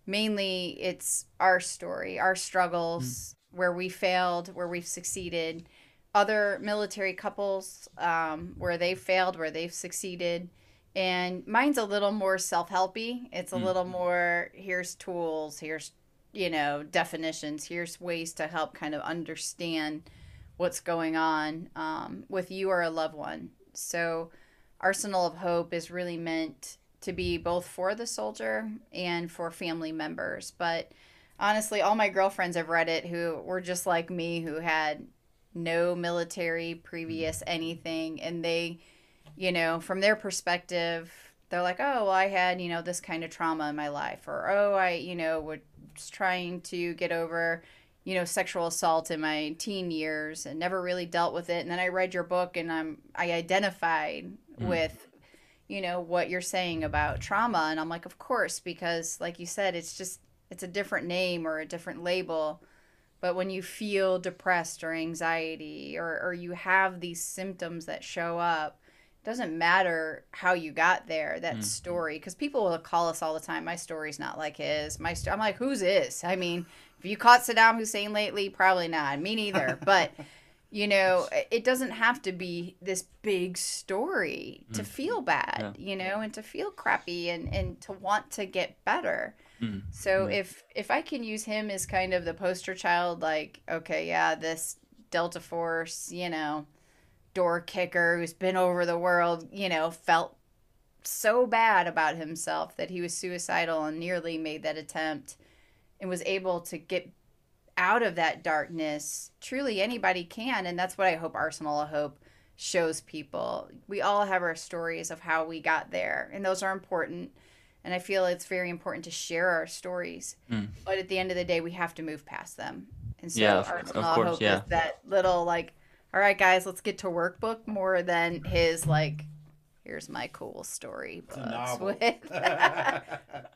mainly it's our story, our struggles, mm. where we failed, where we've succeeded, other military couples um, where they've failed, where they've succeeded. And mine's a little more self helpy. It's a mm. little more here's tools, here's, you know, definitions, here's ways to help kind of understand what's going on um, with you or a loved one. So, Arsenal of Hope is really meant to be both for the soldier and for family members. But honestly, all my girlfriends have read it who were just like me, who had no military previous Mm-hmm. anything, and they, you know, from their perspective, they're like, oh, well, I had, you know, this kind of trauma in my life, or oh, I, you know, was trying to get over, you know, sexual assault in my teen years and never really dealt with it. And then I read your book and I'm, I identified with, you know, what you're saying about trauma. And I'm like, of course, because like you said, it's just, it's a different name or a different label. But when you feel depressed or anxiety or, or you have these symptoms that show up, it doesn't matter how you got there, that mm-hmm. story, because people will call us all the time. My story's not like his. My st-. I'm like, whose is? I mean, if you caught Saddam Hussein lately? Probably not. Me neither. But you know, it doesn't have to be this big story to mm-hmm. feel bad, you know, and to feel crappy and and to want to get better. Mm. So mm. if if I can use him as kind of the poster child, like, okay, yeah, this Delta Force, you know, door kicker who's been over the world, you know, felt so bad about himself that he was suicidal and nearly made that attempt and was able to get out of that darkness. Truly anybody can, and that's what I hope Arsenal of Hope shows people. We all have our stories of how we got there, and those are important. And I feel it's very important to share our stories. Mm. But at the end of the day, we have to move past them. And so Yeah, of- Arsenal of of course, Hope yeah. is that little like, all right, guys, let's get to workbook more than his like, here's my cool story books. a novel. with-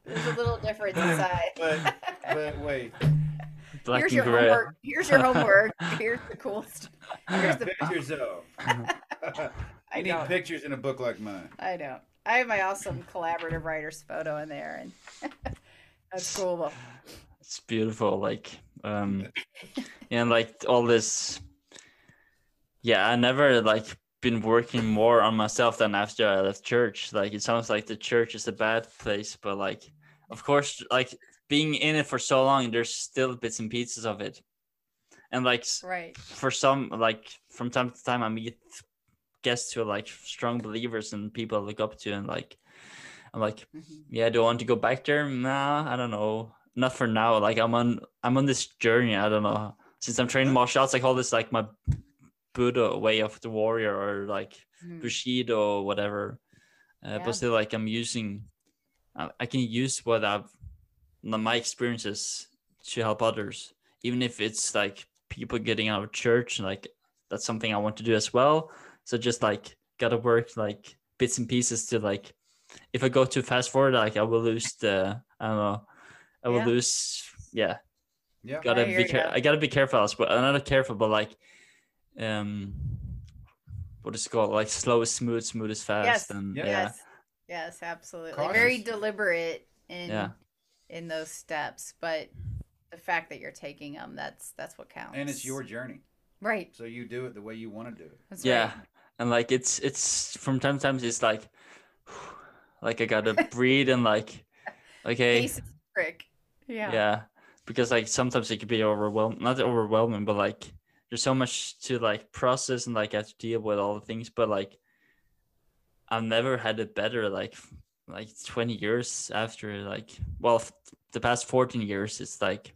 There's a little difference inside. but but wait, Black Here's your gray. homework. Here's your homework. Here's the cool stuff. Here's the pictures though. I I need don't. pictures in a book like mine. I don't. I have my awesome collaborative writer's photo in there, and that's cool. It's beautiful, like um, and like all this. Yeah, I never like been working more on myself than after I left church. Like it sounds like the church is a bad place, but like, of course, like being in it for so long, there's still bits and pieces of it, and like Right. for some like from time to time i meet guests who are like strong believers and people I look up to and like i'm like Mhm. yeah do i want to go back there? Nah i don't know. Not for now. Like i'm on i'm on this journey. I don't know. Since i'm training martial arts i call this like my buddha way of the warrior or like Mhm. bushido or whatever. Uh, Yeah. but still like i'm using I, I can use what i've my experiences to help others. Even if it's like people getting out of church like that's something i want to do as well so just like gotta work like bits and pieces to like if i go too fast forward like i will lose the i don't know i will Yeah. lose yeah Yeah. gotta hear be ya. care- i gotta be careful as well i'm not careful but like um what is it called like slow is smooth smooth is fast Yes. and Yeah. yeah Yes. Yes, absolutely. Very deliberate in Yeah. in those steps, but the fact that you're taking them, that's that's what counts. And it's your journey, right. so you do it the way you want to do it. That's yeah right. And like it's it's from time to time it's like like i gotta breathe and like okay trick. Yeah. yeah. because like sometimes it could be overwhelming not overwhelming but like there's so much to like process and like I have to deal with all the things but like i've never had it better like like 20 years after like well f- the past 14 years it's like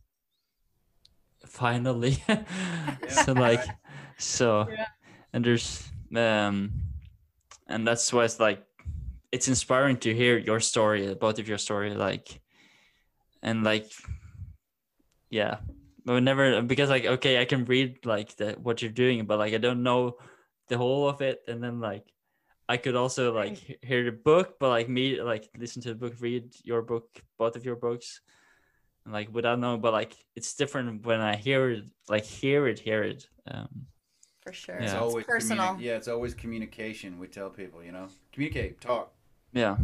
finally so like right. so Yeah. and there's um and that's why it's like it's inspiring to hear your story both of your story like and like yeah. But never because like okay i can read like the what you're doing but like i don't know the whole of it. And then like i could also like hear the book but like me like listen to the book read your book both of your books and like without knowing but like it's different when i hear it like hear it hear it. Um For sure. Yeah. It's It's always personal. communi- yeah, it's always communication. We tell people, you know, communicate, talk. yeah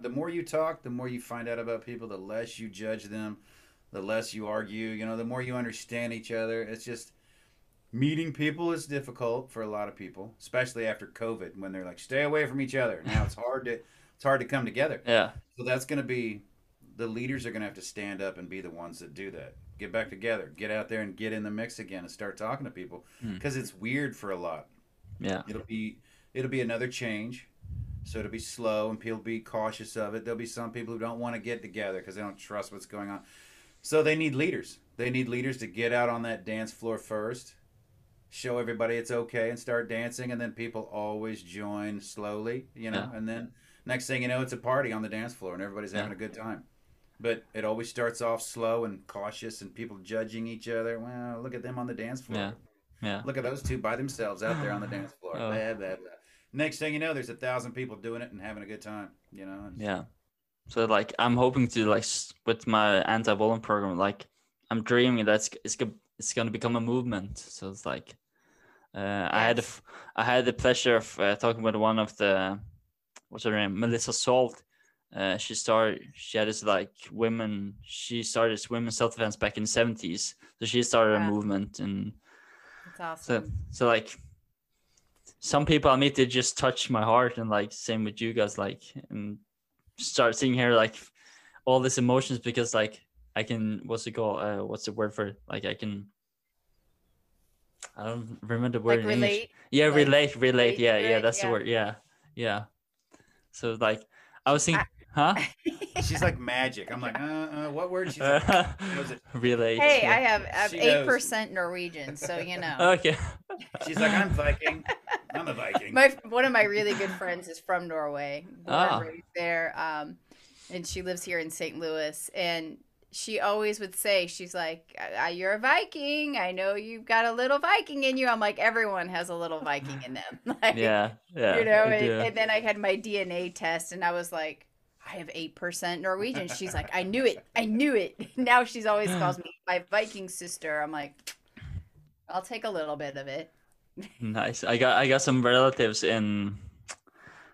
The more you talk, the more you find out about people. The less you judge them, the less you argue. You know, the more you understand each other. It's just meeting people is difficult for a lot of people, especially after COVID, when they're like, "Stay away from each other." Now it's hard to it's hard to come together. yeah So that's going to be the leaders are going to have to stand up and be the ones that do that. Get back together, get out there and get in the mix again and start talking to people Hmm. because it's weird for a lot. yeah It'll be it'll be another change. So it'll be slow and people be cautious of it. There'll be some people who don't want to get together because they don't trust what's going on. So they need leaders. They need leaders to get out on that dance floor first, show everybody it's okay, and start dancing. And then people always join slowly, you know. Yeah. And then next thing you know, it's a party on the dance floor, and everybody's having Yeah. a good time. But it always starts off slow and cautious, and people judging each other. Well, look at them on the dance floor. Yeah. Yeah. Look at those two by themselves out there on the dance floor. Oh. Blah, blah, blah. Next thing you know, there's a thousand people doing it and having a good time. You know. Yeah. So like I'm hoping to like with my anti-bullying program, like I'm dreaming that it's it's, gonna become a movement. So it's like uh, I had the Yes. f- I had the pleasure of uh, talking with one of the what's her name Melissa Salt. Uh, she started. She had this like women. She started this women's self defense back in the seventies. So she started Yeah. a movement, and That's so awesome. so like some people I meet they just touch my heart and like same with you guys like and start seeing here like all these emotions because like I can what's it called uh what's the word for it like I can I don't remember the word like in English. relate. yeah like, relate relate relate yeah yeah that's the word yeah yeah so like I was thinking huh She's like magic. I'm like, uh, uh what word? She's like, knows it. relate Hey. I have I have eight percent Norwegian, so you know. okay She's like, I'm Viking. I'm a Viking. my one of my really good friends is from Norway, born Ah. and there, um, and she lives here in St. Louis. And she always would say, "She's like, "Uh, you're a Viking. I know you've got a little Viking in you." I'm like, everyone has a little Viking in them. like, yeah yeah you know. And, and then I had my DNA test, and I was like. I have eight percent Norwegian. She's like, I knew it. I knew it. Now she's always calls me my Viking sister. I'm like, I'll take a little bit of it. Nice. I got I got some relatives in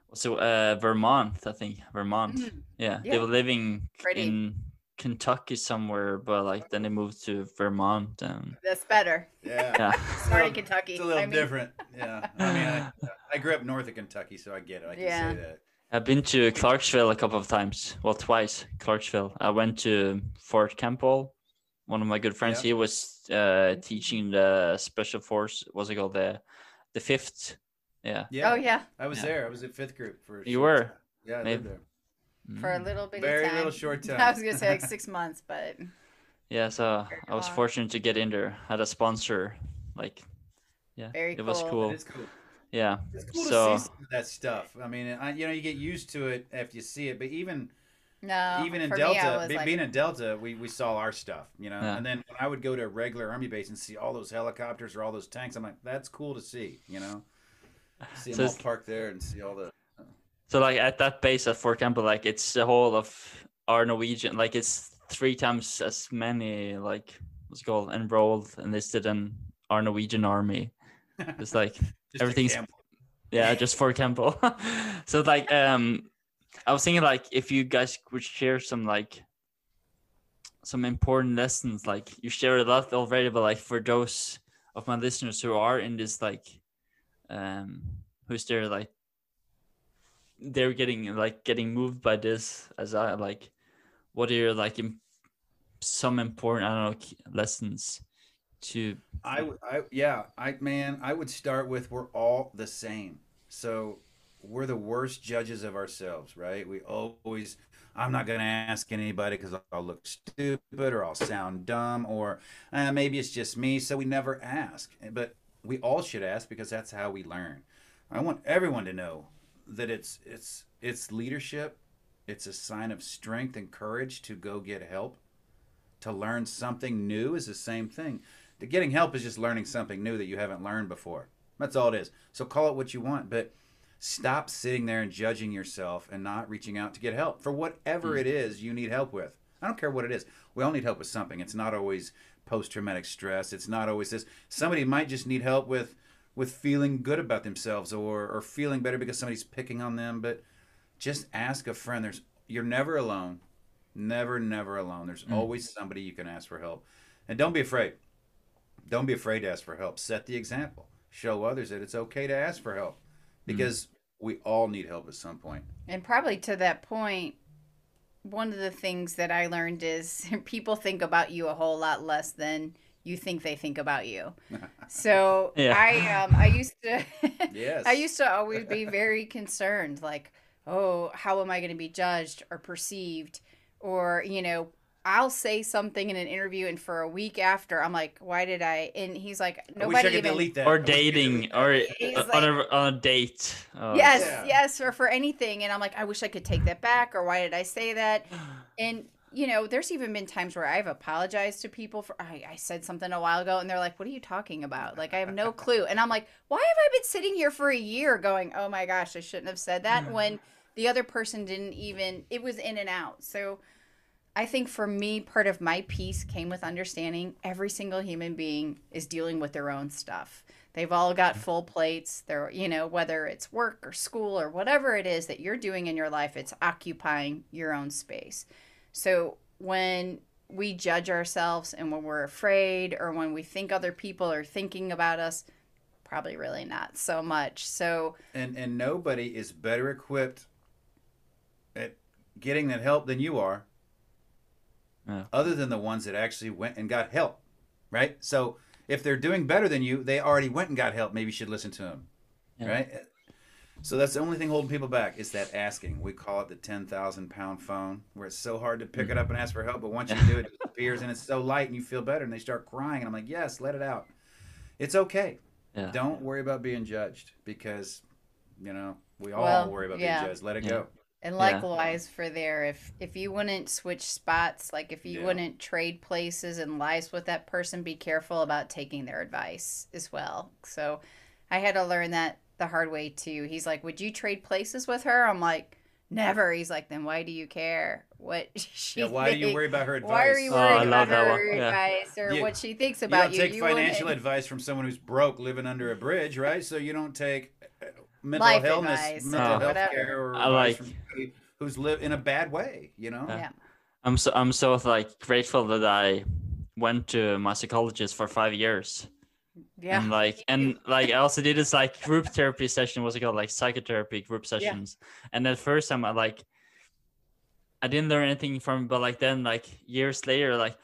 what's it, uh, Vermont, I think. Vermont. Mhm. Yeah. They were living Pretty. in Kentucky somewhere, but like then they moved to Vermont and That's better. yeah. yeah. Sorry, Kentucky. It's a little I mean- different. Yeah. I mean, I, I grew up north of Kentucky, so I get it. I can Yeah. say that. I've been to Clarksville a couple of times. Well, twice. Clarksville. I went to Fort Campbell. One of my good friends, Yeah. he was uh, teaching the special force. What's it called? The the fifth. Yeah. Yeah. Oh yeah, I was Yeah. there. I was at fifth group for. a You short were? time. Yeah, I Maybe. lived there. for a Mm. little bit Very of time. little short time. I was gonna say like six months, but Yeah, so I was fortunate to get in there. Had a sponsor, like, yeah, Very it was cool. cool. It's cool. Yeah, It's cool So- to see some of that stuff. I mean, I, you know, you get used to it after you see it. But even no. even in Delta, me, be- like, being in Delta, we, we saw our stuff, you know. Yeah. And then when I would go to a regular army base and see all those helicopters or all those tanks, I'm like, that's cool to see, you know. See So them all it's- parked there and see all the. so like at that base uh, at Fort Campbell, like it's the whole of our Norwegian, like it's three times as many, like what's it called, enrolled enlisted in our Norwegian army. It's like Just Everything's- yeah, just Fort Campbell. so like um, I was thinking like if you guys would share some like some important lessons, like you share a lot already, but like for those of my listeners who are in this like um who's there like they're getting like getting moved by this as I like what are your like im- some important I don't know lessons to I, I- yeah, I man, I would start with we're all the same. So we're the worst judges of ourselves, right? We always I'm not going to ask anybody because I'll look stupid or I'll sound dumb or uh, maybe it's just me. So we never ask. But we all should ask because that's how we learn. I want everyone to know that it's it's it's leadership. It's a sign of strength and courage to go get help. To learn something new is the same thing. The getting help is just learning something new that you haven't learned before. That's all it is. So call it what you want, but stop sitting there and judging yourself and not reaching out to get help for whatever mm. it is you need help with. I don't care what it is. We all need help with something. It's not always post traumatic stress. It's not always this. Somebody might just need help with with feeling good about themselves or or feeling better because somebody's picking on them, but just ask a friend. There's you're never alone. Never never alone. There's mm. always somebody you can ask for help. And don't be afraid. Don't be afraid to ask for help. Set the example. Show others that it's okay to ask for help because we all need help at some point. and probably to that point, one of the things that I learned is people think about you a whole lot less than you think they think about you. So Yeah. I um I used to Yes. I used to always be very concerned, like, oh, how am I going to be judged or perceived? Or, you know, I'll say something in an interview, and for a week after, I'm like, "Why did I?" And he's like, I wish "Nobody I could even." delete that. or I wish I could dating delete that. or He's uh, on, a, on a date. Oh, Yes, Yeah. yes, or for anything. And I'm like, I wish I could take that back, or why did I say that? And you know, there's even been times where I've apologized to people for I, I said something a while ago, and they're like, "What are you talking about?" Like I have no clue, and I'm like, "Why have I been sitting here for a year going, oh my gosh, I shouldn't have said that?" When the other person didn't even. It was in and out. So. I think for me, part of my peace came with understanding every single human being is dealing with their own stuff. They've all got mm-hmm. full plates. They're, you know, whether it's work or school or whatever it is that you're doing in your life, it's occupying your own space. So when we judge ourselves and when we're afraid or when we think other people are thinking about us, probably really not so much. So, and and nobody is better equipped at getting that help than you are Yeah. other than the ones that actually went and got help right so if they're doing better than you they already went and got help maybe you should listen to them Yeah. right so that's the only thing holding people back is that asking we call it the 10,000 pound phone where it's so hard to pick it up and ask for help but once you do it it disappears and it's so light and you feel better and they start crying and i'm like yes let it out it's okay Yeah. don't worry about being judged because you know we all Well, worry about yeah. being judged let it Yeah. go and Yeah. likewise for there, if if you wouldn't switch spots, like if you Yeah. wouldn't trade places and lives with that person, be careful about taking their advice as well. So, I had to learn that the hard way too. He's like, "Would you trade places with her?" I'm like, "Never." He's like, "Then why do you care what she yeah, why do you worry about her advice Why are you Oh, worried love about her. Yeah. advice or You- what she thinks you about don't you? take You wouldn't- financial advice from someone who's broke living under a bridge right so you don't take mental Life illness advice mental or health care or I like- who's live in a bad way you know Yeah. Yeah. I'm so I'm so like grateful that I went to my psychologist for five years. Yeah. And like and like I also did this like group therapy session, what's it called? Like psychotherapy group sessions. Yeah. And at first time I uh, like I didn't learn anything from but like then like years later, like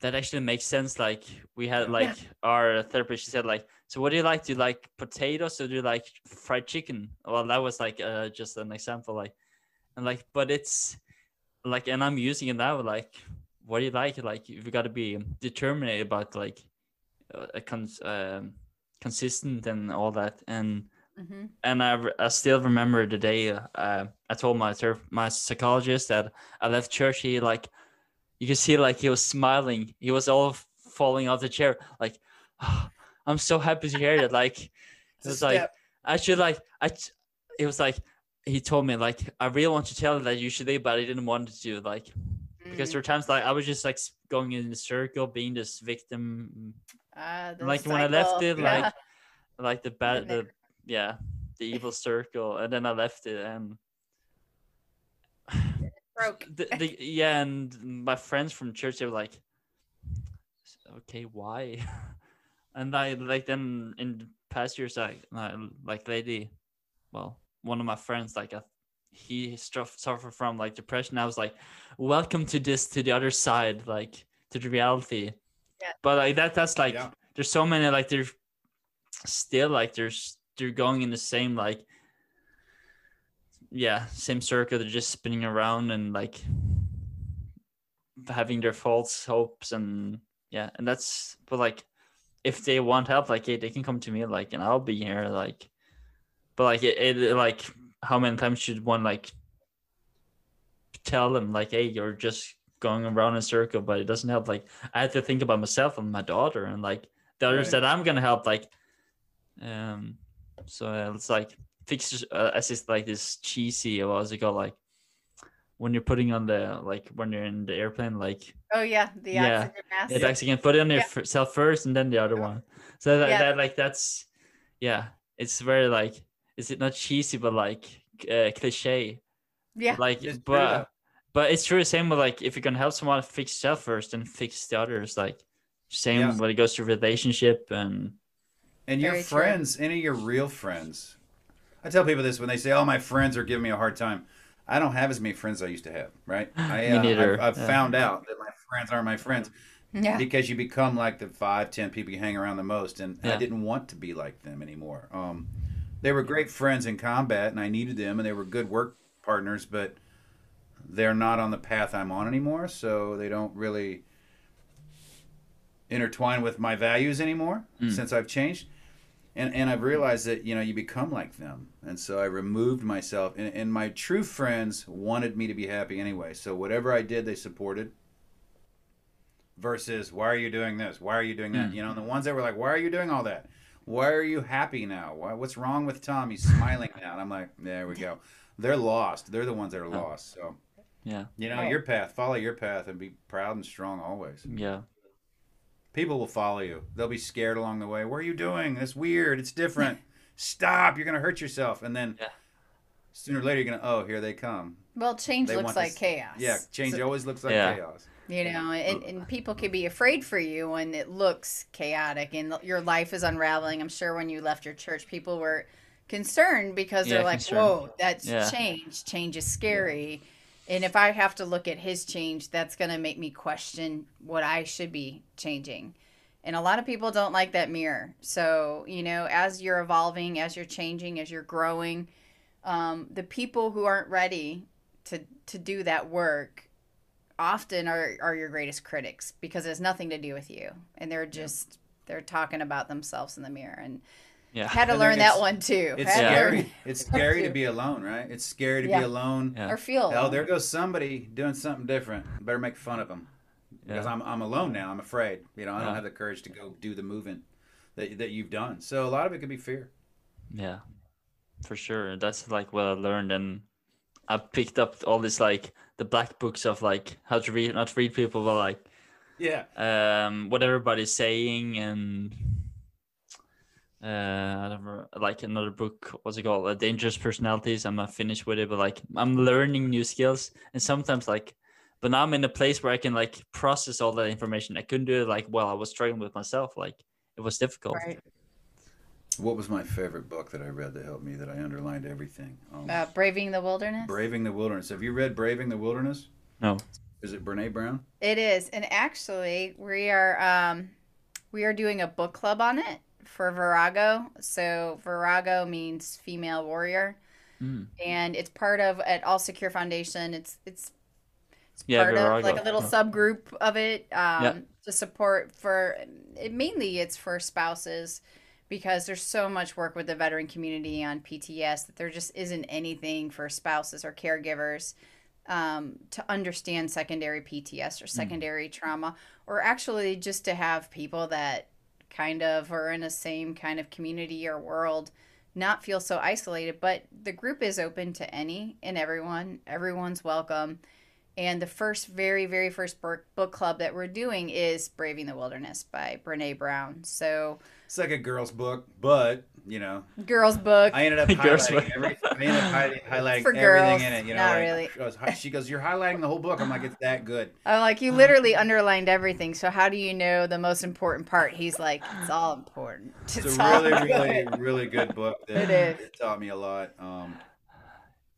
that actually makes sense. Like we had like our therapist, she said like, so what do you like? Do you like potatoes or do you like fried chicken? Well, that was like uh, just an example, like, and like, but it's like, and I'm using it now, like, what do you like? Like, you've got to be determined about like, uh, a cons- um, consistent and all that, and hmm and I, re- I still remember the day uh, I told my ther- my psychologist that I left church. He like, you can see like he was smiling. He was all falling off the chair. Like, I'm so happy to hear that. Like, it was like step. I should like I. It was like he told me like I really want to tell you that you should leave, but I didn't want to do like because there were times like I was just like going in a circle, being this victim. Ah, the like when I left it, Yeah. like like the bad the yeah the evil circle and then i left it and broke. the, the, yeah and my friends from church they were like okay why and i like then in past years i I- like lady well one of my friends like I, he struff, suffered from like depression i was like welcome to this to the other side like to the reality Yeah. but like that that's like Yeah. there's so many like there's still like there's they're going in the same like yeah same circle they're just spinning around and like having their false hopes and yeah and that's but like if they want help like hey, they can come to me like and i'll be here like but like it, it like how many times should one like tell them like hey you're just going around in a circle but it doesn't help like i have to think about myself and my daughter and like the others Right. that i'm gonna help like um so it's like fix uh, as it's like this cheesy what's it called like when you're putting on the like when you're in the airplane like Oh yeah, the Yeah. oxygen mask. it actually can put it on Yeah. yourself first and then the other one so that, Yeah. that like that's yeah it's very like is it not cheesy but like uh, cliche Yeah. like It's but though. but it's true same with like if you're gonna help someone fix yourself first then fix the others like same Yeah. when it goes to relationship and And your Very true. friends, any of your real friends. I tell people this when they say, "Oh, my friends are giving me a hard time." I don't have as many friends as I used to have, right? I, Me uh, neither, I've, I've yeah. found out that my friends aren't my friends Yeah. because you become like the five, ten people you hang around the most, and I didn't want to be like them anymore. Um, they were great friends in combat, and I needed them, and they were good work partners, but they're not on the path I'm on anymore, so they don't really intertwine with my values anymore Mm. since I've changed. And, and I've realized that you know you become like them, and so I removed myself. And, and my true friends wanted me to be happy anyway. So whatever I did, they supported. Versus, why are you doing this? Why are you doing that? Mm. You know, and the ones that were like, why are you doing all that? Why are you happy now? Why, what's wrong with Tom? He's smiling now. And I'm like, there we go. They're lost. They're the ones that are Oh. lost. So Yeah. you know, your path. Follow your path and be proud and strong always. Yeah. People will follow you. They'll be scared along the way. What are you doing? That's weird. It's different. Stop. You're gonna hurt yourself. And then Yeah. sooner or later you're gonna oh here they come. Well, change They looks like this- chaos. Yeah, change So- always looks like Yeah. chaos. You know, and, and people can be afraid for you when it looks chaotic and your life is unraveling. I'm sure when you left your church, people were concerned because Yeah, they're like, concerned. whoa, that's Yeah. change. Change is scary. And if I have to look at his change, that's going to make me question what I should be changing. And a lot of people don't like that mirror. So, you know, as you're evolving, as you're changing, as you're growing, um, the people who aren't ready to, to do that work often are, are your greatest critics because it has nothing to do with you. And they're just, they're talking about themselves in the mirror. And Yeah. had to And learn that one too. It's Had scary. learn- It's scary to be alone, right? It's scary to Yeah. be alone. Yeah. Or feel. Oh, there goes somebody doing something different. Better make fun of them because I'm I'm alone now. I'm afraid. You know, I don't have the courage to go do the movement that that you've done. So a lot of it could be fear. Yeah, for sure. That's like what I learned, and I picked up all this like the black books of like how to read, not read people, but like Yeah. um what everybody's saying, and uh, I don't remember, like another book. What's it called? Uh, Dangerous Personalities. I'm not finished with it, but like I'm learning new skills, and sometimes like. But now I'm in a place where I can like process all that information. I couldn't do it like well. I was struggling with myself. Like it was difficult. Right. What was my favorite book that I read that helped me? That I underlined everything. Um, Uh, Braving the Wilderness. Braving the Wilderness. Have you read Braving the Wilderness? No. Is it Brene Brown? It is, and actually, we are um, we are doing a book club on it for Virago. So Virago means female warrior, Mm. and it's part of at All Secure Foundation. It's it's it's Yeah, part of like a little subgroup of it um, Yeah. to support for it, mainly it's for spouses because there's so much work with the veteran community on PTS that there just isn't anything for spouses or caregivers um, to understand secondary PTS or secondary trauma, or actually just to have people that kind of or in the same kind of community or world not feel so isolated. But the group is open to any and everyone, everyone's welcome. And the first, very, very first book club that we're doing is Braving the Wilderness by Brene Brown. So, It's like a girl's book, but you know, girls' book. I ended up Girls' highlighting book. everything. I ended up hi- highlighting For everything girls, in it. You know, not like, really. She goes, she goes, "You're highlighting the whole book." I'm like, "It's that good." I'm like, you literally underlined everything. So how do you know the most important part? He's like, it's all important. It's all a really, really, good." really good book. That, It is. It taught me a lot um,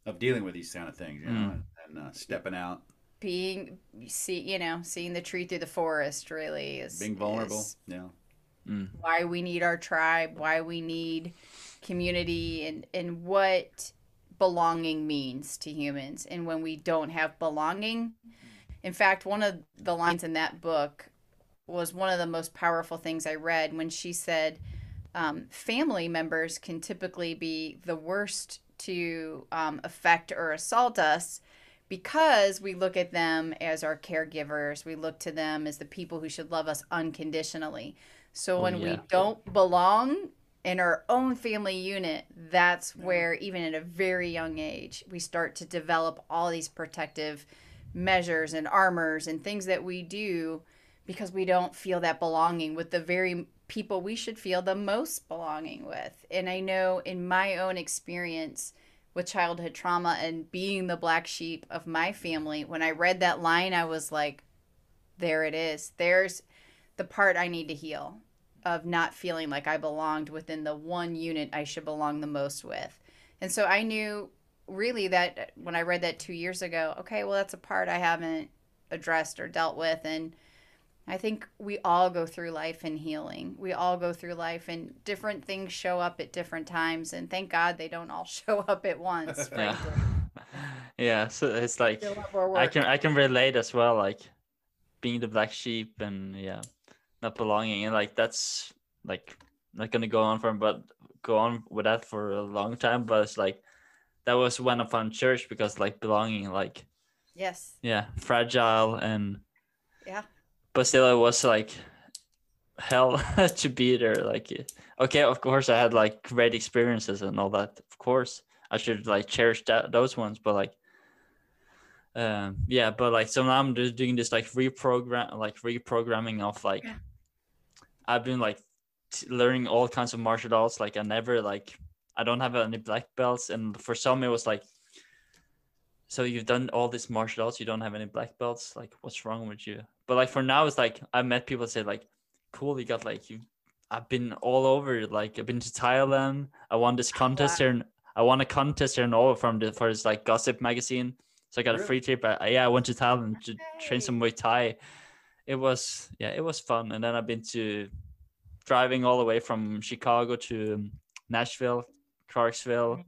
of dealing with these kind of things, you know, Mm. and, and uh, stepping out, being see you know seeing the tree through the forest really is being vulnerable. is Yeah. Mm. why we need our tribe why we need community and and what belonging means to humans and when we don't have belonging in fact one of the lines in that book was one of the most powerful things i read when she said um, family members can typically be the worst to um, affect or assault us because we look at them as our caregivers. We look to them as the people who should love us unconditionally. So Oh, when we don't belong in our own family unit, that's where, even at a very young age, we start to develop all these protective measures and armors and things that we do because we don't feel that belonging with the very people we should feel the most belonging with. And I know in my own experience with childhood trauma and being the black sheep of my family, when I read that line, I was like, there it is. There's the part I need to heal of not feeling like I belonged within the one unit I should belong the most with. And so I knew really that when I read that two years ago, okay, well, that's a part I haven't addressed or dealt with. And I think we all go through life in healing. We all go through life and different things show up at different times. And thank God they don't all show up at once. Yeah. frankly. yeah, so it's like Still have more I can I can relate as well, like being the black sheep and yeah, not belonging and like that's like not gonna go on for but go on with that for a long time. But it's like that was when I found church because like belonging, like Yes. yeah, fragile and Yeah. but still it was like hell to be there. Like okay, of course I had like great experiences and all that. Of course I should like cherish that those ones, but like um yeah but like so now i'm just doing this like reprogram like reprogramming of like Yeah. i've been like t- learning all kinds of martial arts like i never like i don't have any black belts and for some it was like so you've done all this martial arts you don't have any black belts? Like what's wrong with you? But like for now it's like i met people say like cool you got like you i've been all over like i've been to thailand i won this contest here in, i won a contest here in Norway from the for this like gossip magazine so I got a free trip. I, yeah, I went to Thailand to train some Muay Thai. It was yeah, it was fun. And then I've been to driving all the way from Chicago to Nashville, Clarksville.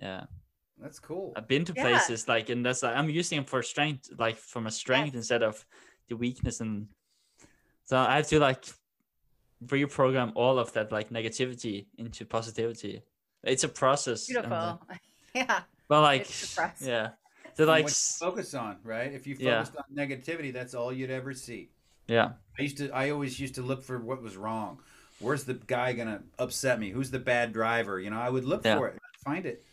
Yeah, That's cool. I've been to Yeah. places like, and that's like I'm using them for strength, like from a strength instead of the weakness. And so I have to like reprogram all of that like negativity into positivity. It's a process. and, uh, Beautiful. yeah. but like, It's yeah. So And like, what you focus on, right? If you Yeah. focused on negativity, that's all you'd ever see. yeah. I used to. I always used to look for what was wrong. Where's the guy gonna upset me? Who's the bad driver? You know, I would look Yeah. for it, find it.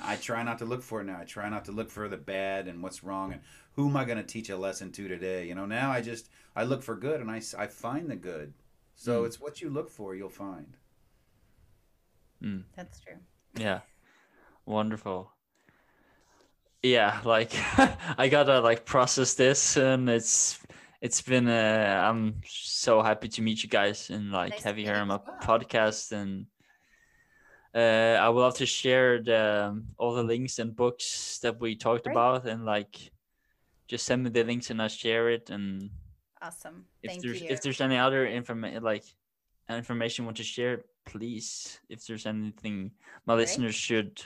I try not to look for it now. I try not to look for the bad and what's wrong and who am I going to teach a lesson to today. You know, now I just I look for good and I I find the good. So Mm. it's what you look for, you'll find. That's true. Yeah. Wonderful. Yeah, like I gotta like process this and it's it's been uh I'm so happy to meet you guys and like Nice have you here on my well. podcast and uh I would love to share the um, all the links and books that we talked Great. about and like just send me the links and I'll share it and Awesome. if Thank there's you. if there's any other information like information you want to share please if there's anything my Great. listeners should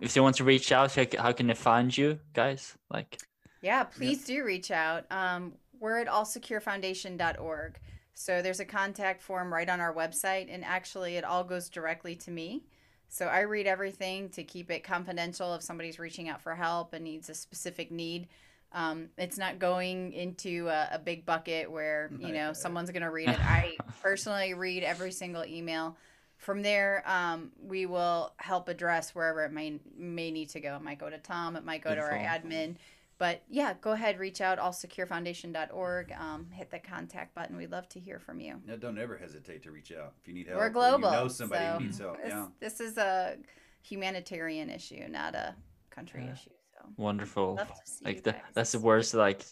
if they want to reach out how, can they find you guys like Yeah, please do reach out. Um, we're at allsecurefoundation.org. So there's a contact form right on our website, and actually, it all goes directly to me. So I read everything to keep it confidential if somebody's reaching out for help and needs a specific need. Um, it's not going into a, a big bucket where you know someone's going to read it. I personally read every single email. From there, um, we will help address wherever it may may need to go. It might go to Tom. It might go to our admin. But yeah, go ahead, reach out, allsecurefoundation.org. Um, hit the contact button. We'd love to hear from you. Now, don't ever hesitate to reach out if you need help. We're or global. You know somebody so who needs help. This, Yeah. this is a humanitarian issue, not a country Yeah. issue. So wonderful love to see like you the, that's the worst like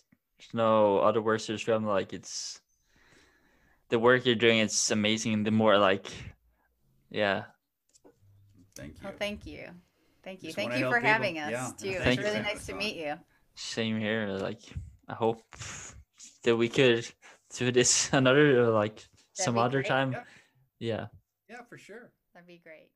no other words to describe them, like it's the work you're doing it's amazing the more like yeah Thank you. Well, thank you. Thank you. Just thank you for people. having us, Yeah. too. Thank it's you. really nice to meet you. same here like i hope that we could do this another like some other great. time Yeah. yeah Yeah, for sure. That'd be great.